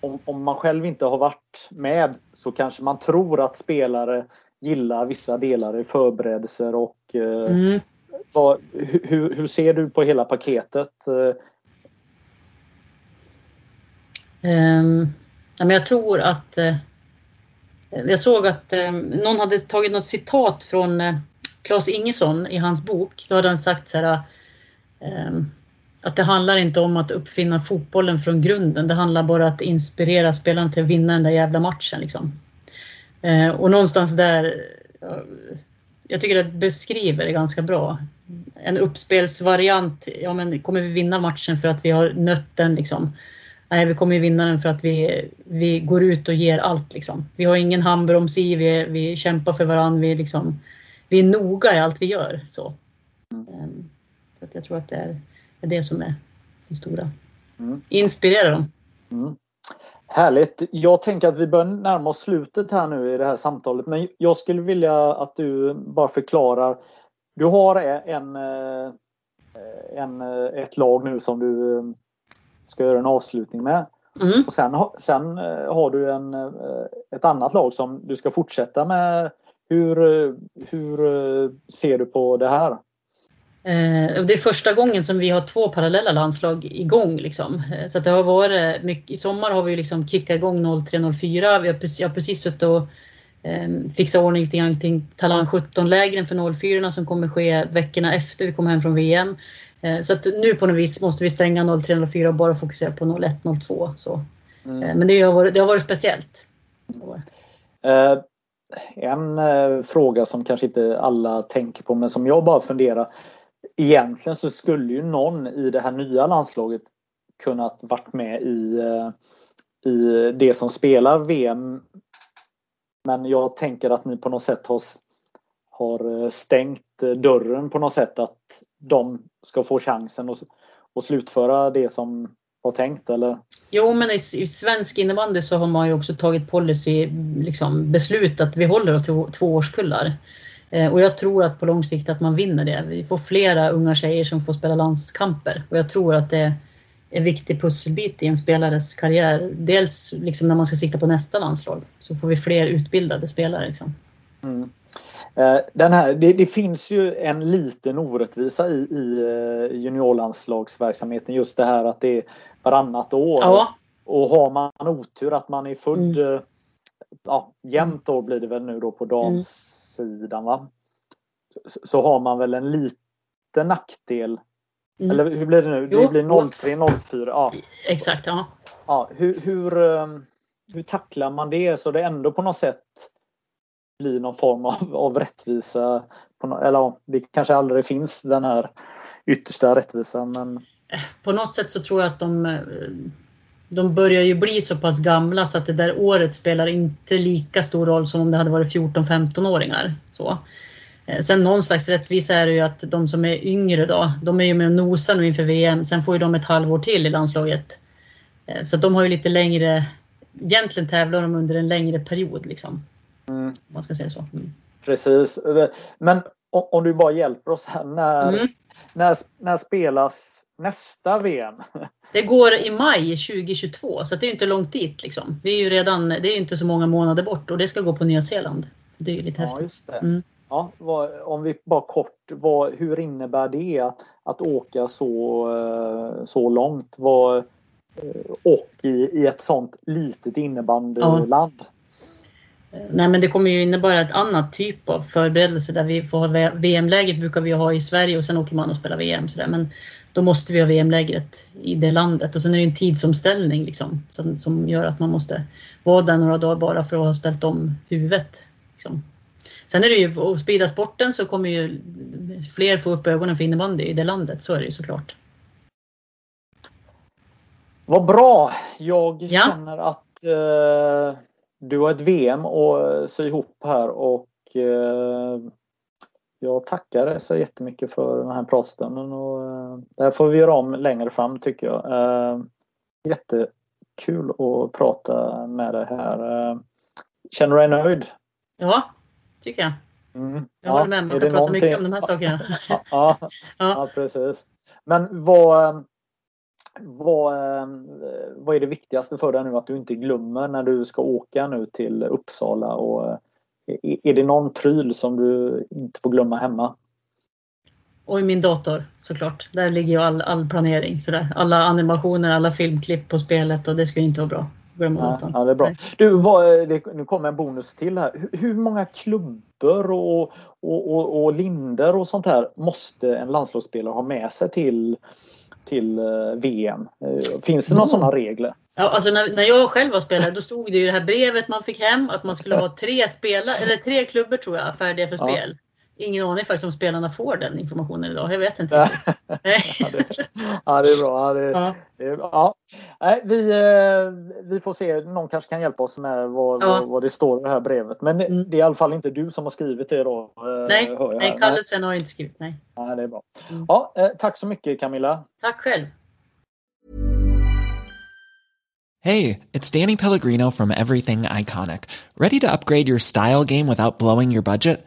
om, om man själv inte har varit med så kanske man tror att spelare gillar vissa delar i förberedelser och eh, mm. vad, hur, hur ser du på hela paketet? Um, jag tror att uh, jag såg att eh, någon hade tagit något citat från uh, Claes Ingesson i hans bok. Då hade han sagt så här eh, att det handlar inte om att uppfinna fotbollen från grunden. Det handlar bara om att inspirera spelarna till att vinna den där jävla matchen. Liksom. Eh, och någonstans där, jag tycker det beskriver det ganska bra. En uppspelsvariant, ja men kommer vi vinna matchen för att vi har nött den liksom? Nej, vi kommer ju vinna den för att vi, vi går ut och ger allt liksom. Vi har ingen handbroms i, vi, vi kämpar för varandra, vi, liksom, vi är noga i allt vi gör. Så, um, så jag tror att det är är det som är det stora. Mm. Inspirera dem. Mm. Härligt. Jag tänker att vi börjar närma oss slutet här nu i det här samtalet. Men jag skulle vilja att du bara förklarar. Du har en, eh, en, eh, ett lag nu som du ska göra en avslutning med. Mm. Och sen, sen har du en, ett annat lag som du ska fortsätta med. Hur, hur ser du på det här? Eh, det är första gången som vi har två parallella landslag igång. Liksom. Eh, så det har varit mycket, I sommar har vi liksom kickat igång 03-04. Vi har precis, jag har precis suttit och eh, fixat ordning lite grann kring Talang 17-lägren för 04 som kommer ske veckorna efter vi kommer hem från VM. Eh, så att nu på något vis måste vi stänga 03-04 och bara fokusera på 01-02. Så. Mm. Eh, men det har, varit, det har varit speciellt. Uh, en fråga som kanske inte alla tänker på men som jag bara funderar egentligen så skulle ju någon i det här nya landslaget kunnat varit med i, eh, i det som spelar VM. Men jag tänker att ni på något sätt har, har eh, stängt eh, dörren på något sätt att de ska få chansen att, att slutföra det som var tänkt eller? Jo, men i, i svensk innebandy så har man ju också tagit policy, liksom beslut att vi håller oss till två årskullar. Eh, och jag tror att på lång sikt att man vinner det. Vi får flera unga tjejer som får spela landskamper och jag tror att det är en viktig pusselbit i en spelares karriär. Dels liksom när man ska sikta på nästa landslag så får vi fler utbildade spelare. Liksom. Mm. Eh, den här, det, det, finns ju en liten orättvisa i, i eh, juniorlandslagsverksamheten. Just det här att det är varannat år. Ja. Och har man otur att man är född mm. ja, jämnt år blir det väl nu då på dams sidan va? Så, så har man väl en liten nackdel. Mm. Eller hur blir det nu? Jo. Det blir 03, 04. Ja. Exakt, ja. ja hur, hur, hur tacklar man det så det ändå på något sätt blir någon form av, av rättvisa? På eller det kanske aldrig finns den här yttersta rättvisan men... På något sätt så tror jag att de eh, de börjar ju bli så pass gamla så att det där året spelar inte lika stor roll som om det hade varit 14-15-åringar. Så. Eh, sen någon slags rättvisa är det ju att de som är yngre då, de är ju med och nosar nu inför VM. Sen får ju de ett halvår till i landslaget. Eh, så de har ju lite längre, egentligen tävlar de under en längre period liksom. Mm. Man ska säga så. Mm. Precis. Men om du bara hjälper oss här. När, mm. när, när spelas nästa VM? Det går i maj 2022 så det är inte långt dit. Liksom. Vi är ju redan, det är inte så många månader bort och det ska gå på Nya Zeeland. Det är ju lite ja, häftigt. Just det. Mm. Ja, vad, om vi bara kort, vad, hur innebär det att, att åka så, eh, så långt? Vad, eh, och i, i ett sånt litet innebandyland? Ja. Nej, men det kommer ju innebära ett annat typ av förberedelse där vi får ha VM-läget brukar vi ha i Sverige och sen åker man och spelar VM. Så där. Men då måste vi ha VM-lägret i det landet och sen är det en tidsomställning liksom, som, som gör att man måste vara där några dagar bara för att ha ställt om huvudet. Liksom. Sen är det ju, att sprida sporten så kommer ju fler få upp ögonen för innebandy i det landet, så är det ju såklart. Vad bra! Jag ja. känner att eh, du har ett VM att sy ihop här och eh, jag tackar dig så jättemycket för den här pratstunden och eh, det här får vi göra om längre fram tycker jag. Eh, jättekul att prata med dig här. Eh, känner du dig nöjd? Ja, tycker jag. Mm. Jag ja, håller med. Man kan prata någonting... mycket om de här sakerna. ja, ja, ja, precis. Men vad, vad, vad är det viktigaste för dig nu att du inte glömmer när du ska åka nu till Uppsala och är det någon pryl som du inte får glömma hemma? Och i min dator såklart. Där ligger ju all, all planering. Sådär. Alla animationer, alla filmklipp på spelet och det ska inte vara bra. Glömma ja. Ja, det är bra. Du, vad, det, nu kommer en bonus till här. Hur, hur många klubbor och, och, och, och linder och sånt här måste en landslagsspelare ha med sig till, till eh, VM? Eh, finns det några mm. sådana regler? Ja, alltså när, när jag själv var spelare då stod det i det här brevet man fick hem att man skulle ha tre spelare, eller tre klubbor tror jag, färdiga för spel. Ja. Ingen aning faktiskt om spelarna får den informationen idag. Jag vet inte. ja, det, ja, det är bra. Ja, det, ja. Det, ja. Nej, vi, eh, vi får se. Någon kanske kan hjälpa oss med vad, ja. vad, vad, det står i det här brevet. Men mm. det är i alla fall inte du som har skrivit det då. Eh, nej, nej kallelsen har jag inte skrivit. Nej. nej det är bra. Mm. Ja, eh, tack så mycket Camilla. Tack själv. Hey, it's Danny Pellegrino from Everything Iconic. Ready to upgrade your style game without blowing your budget?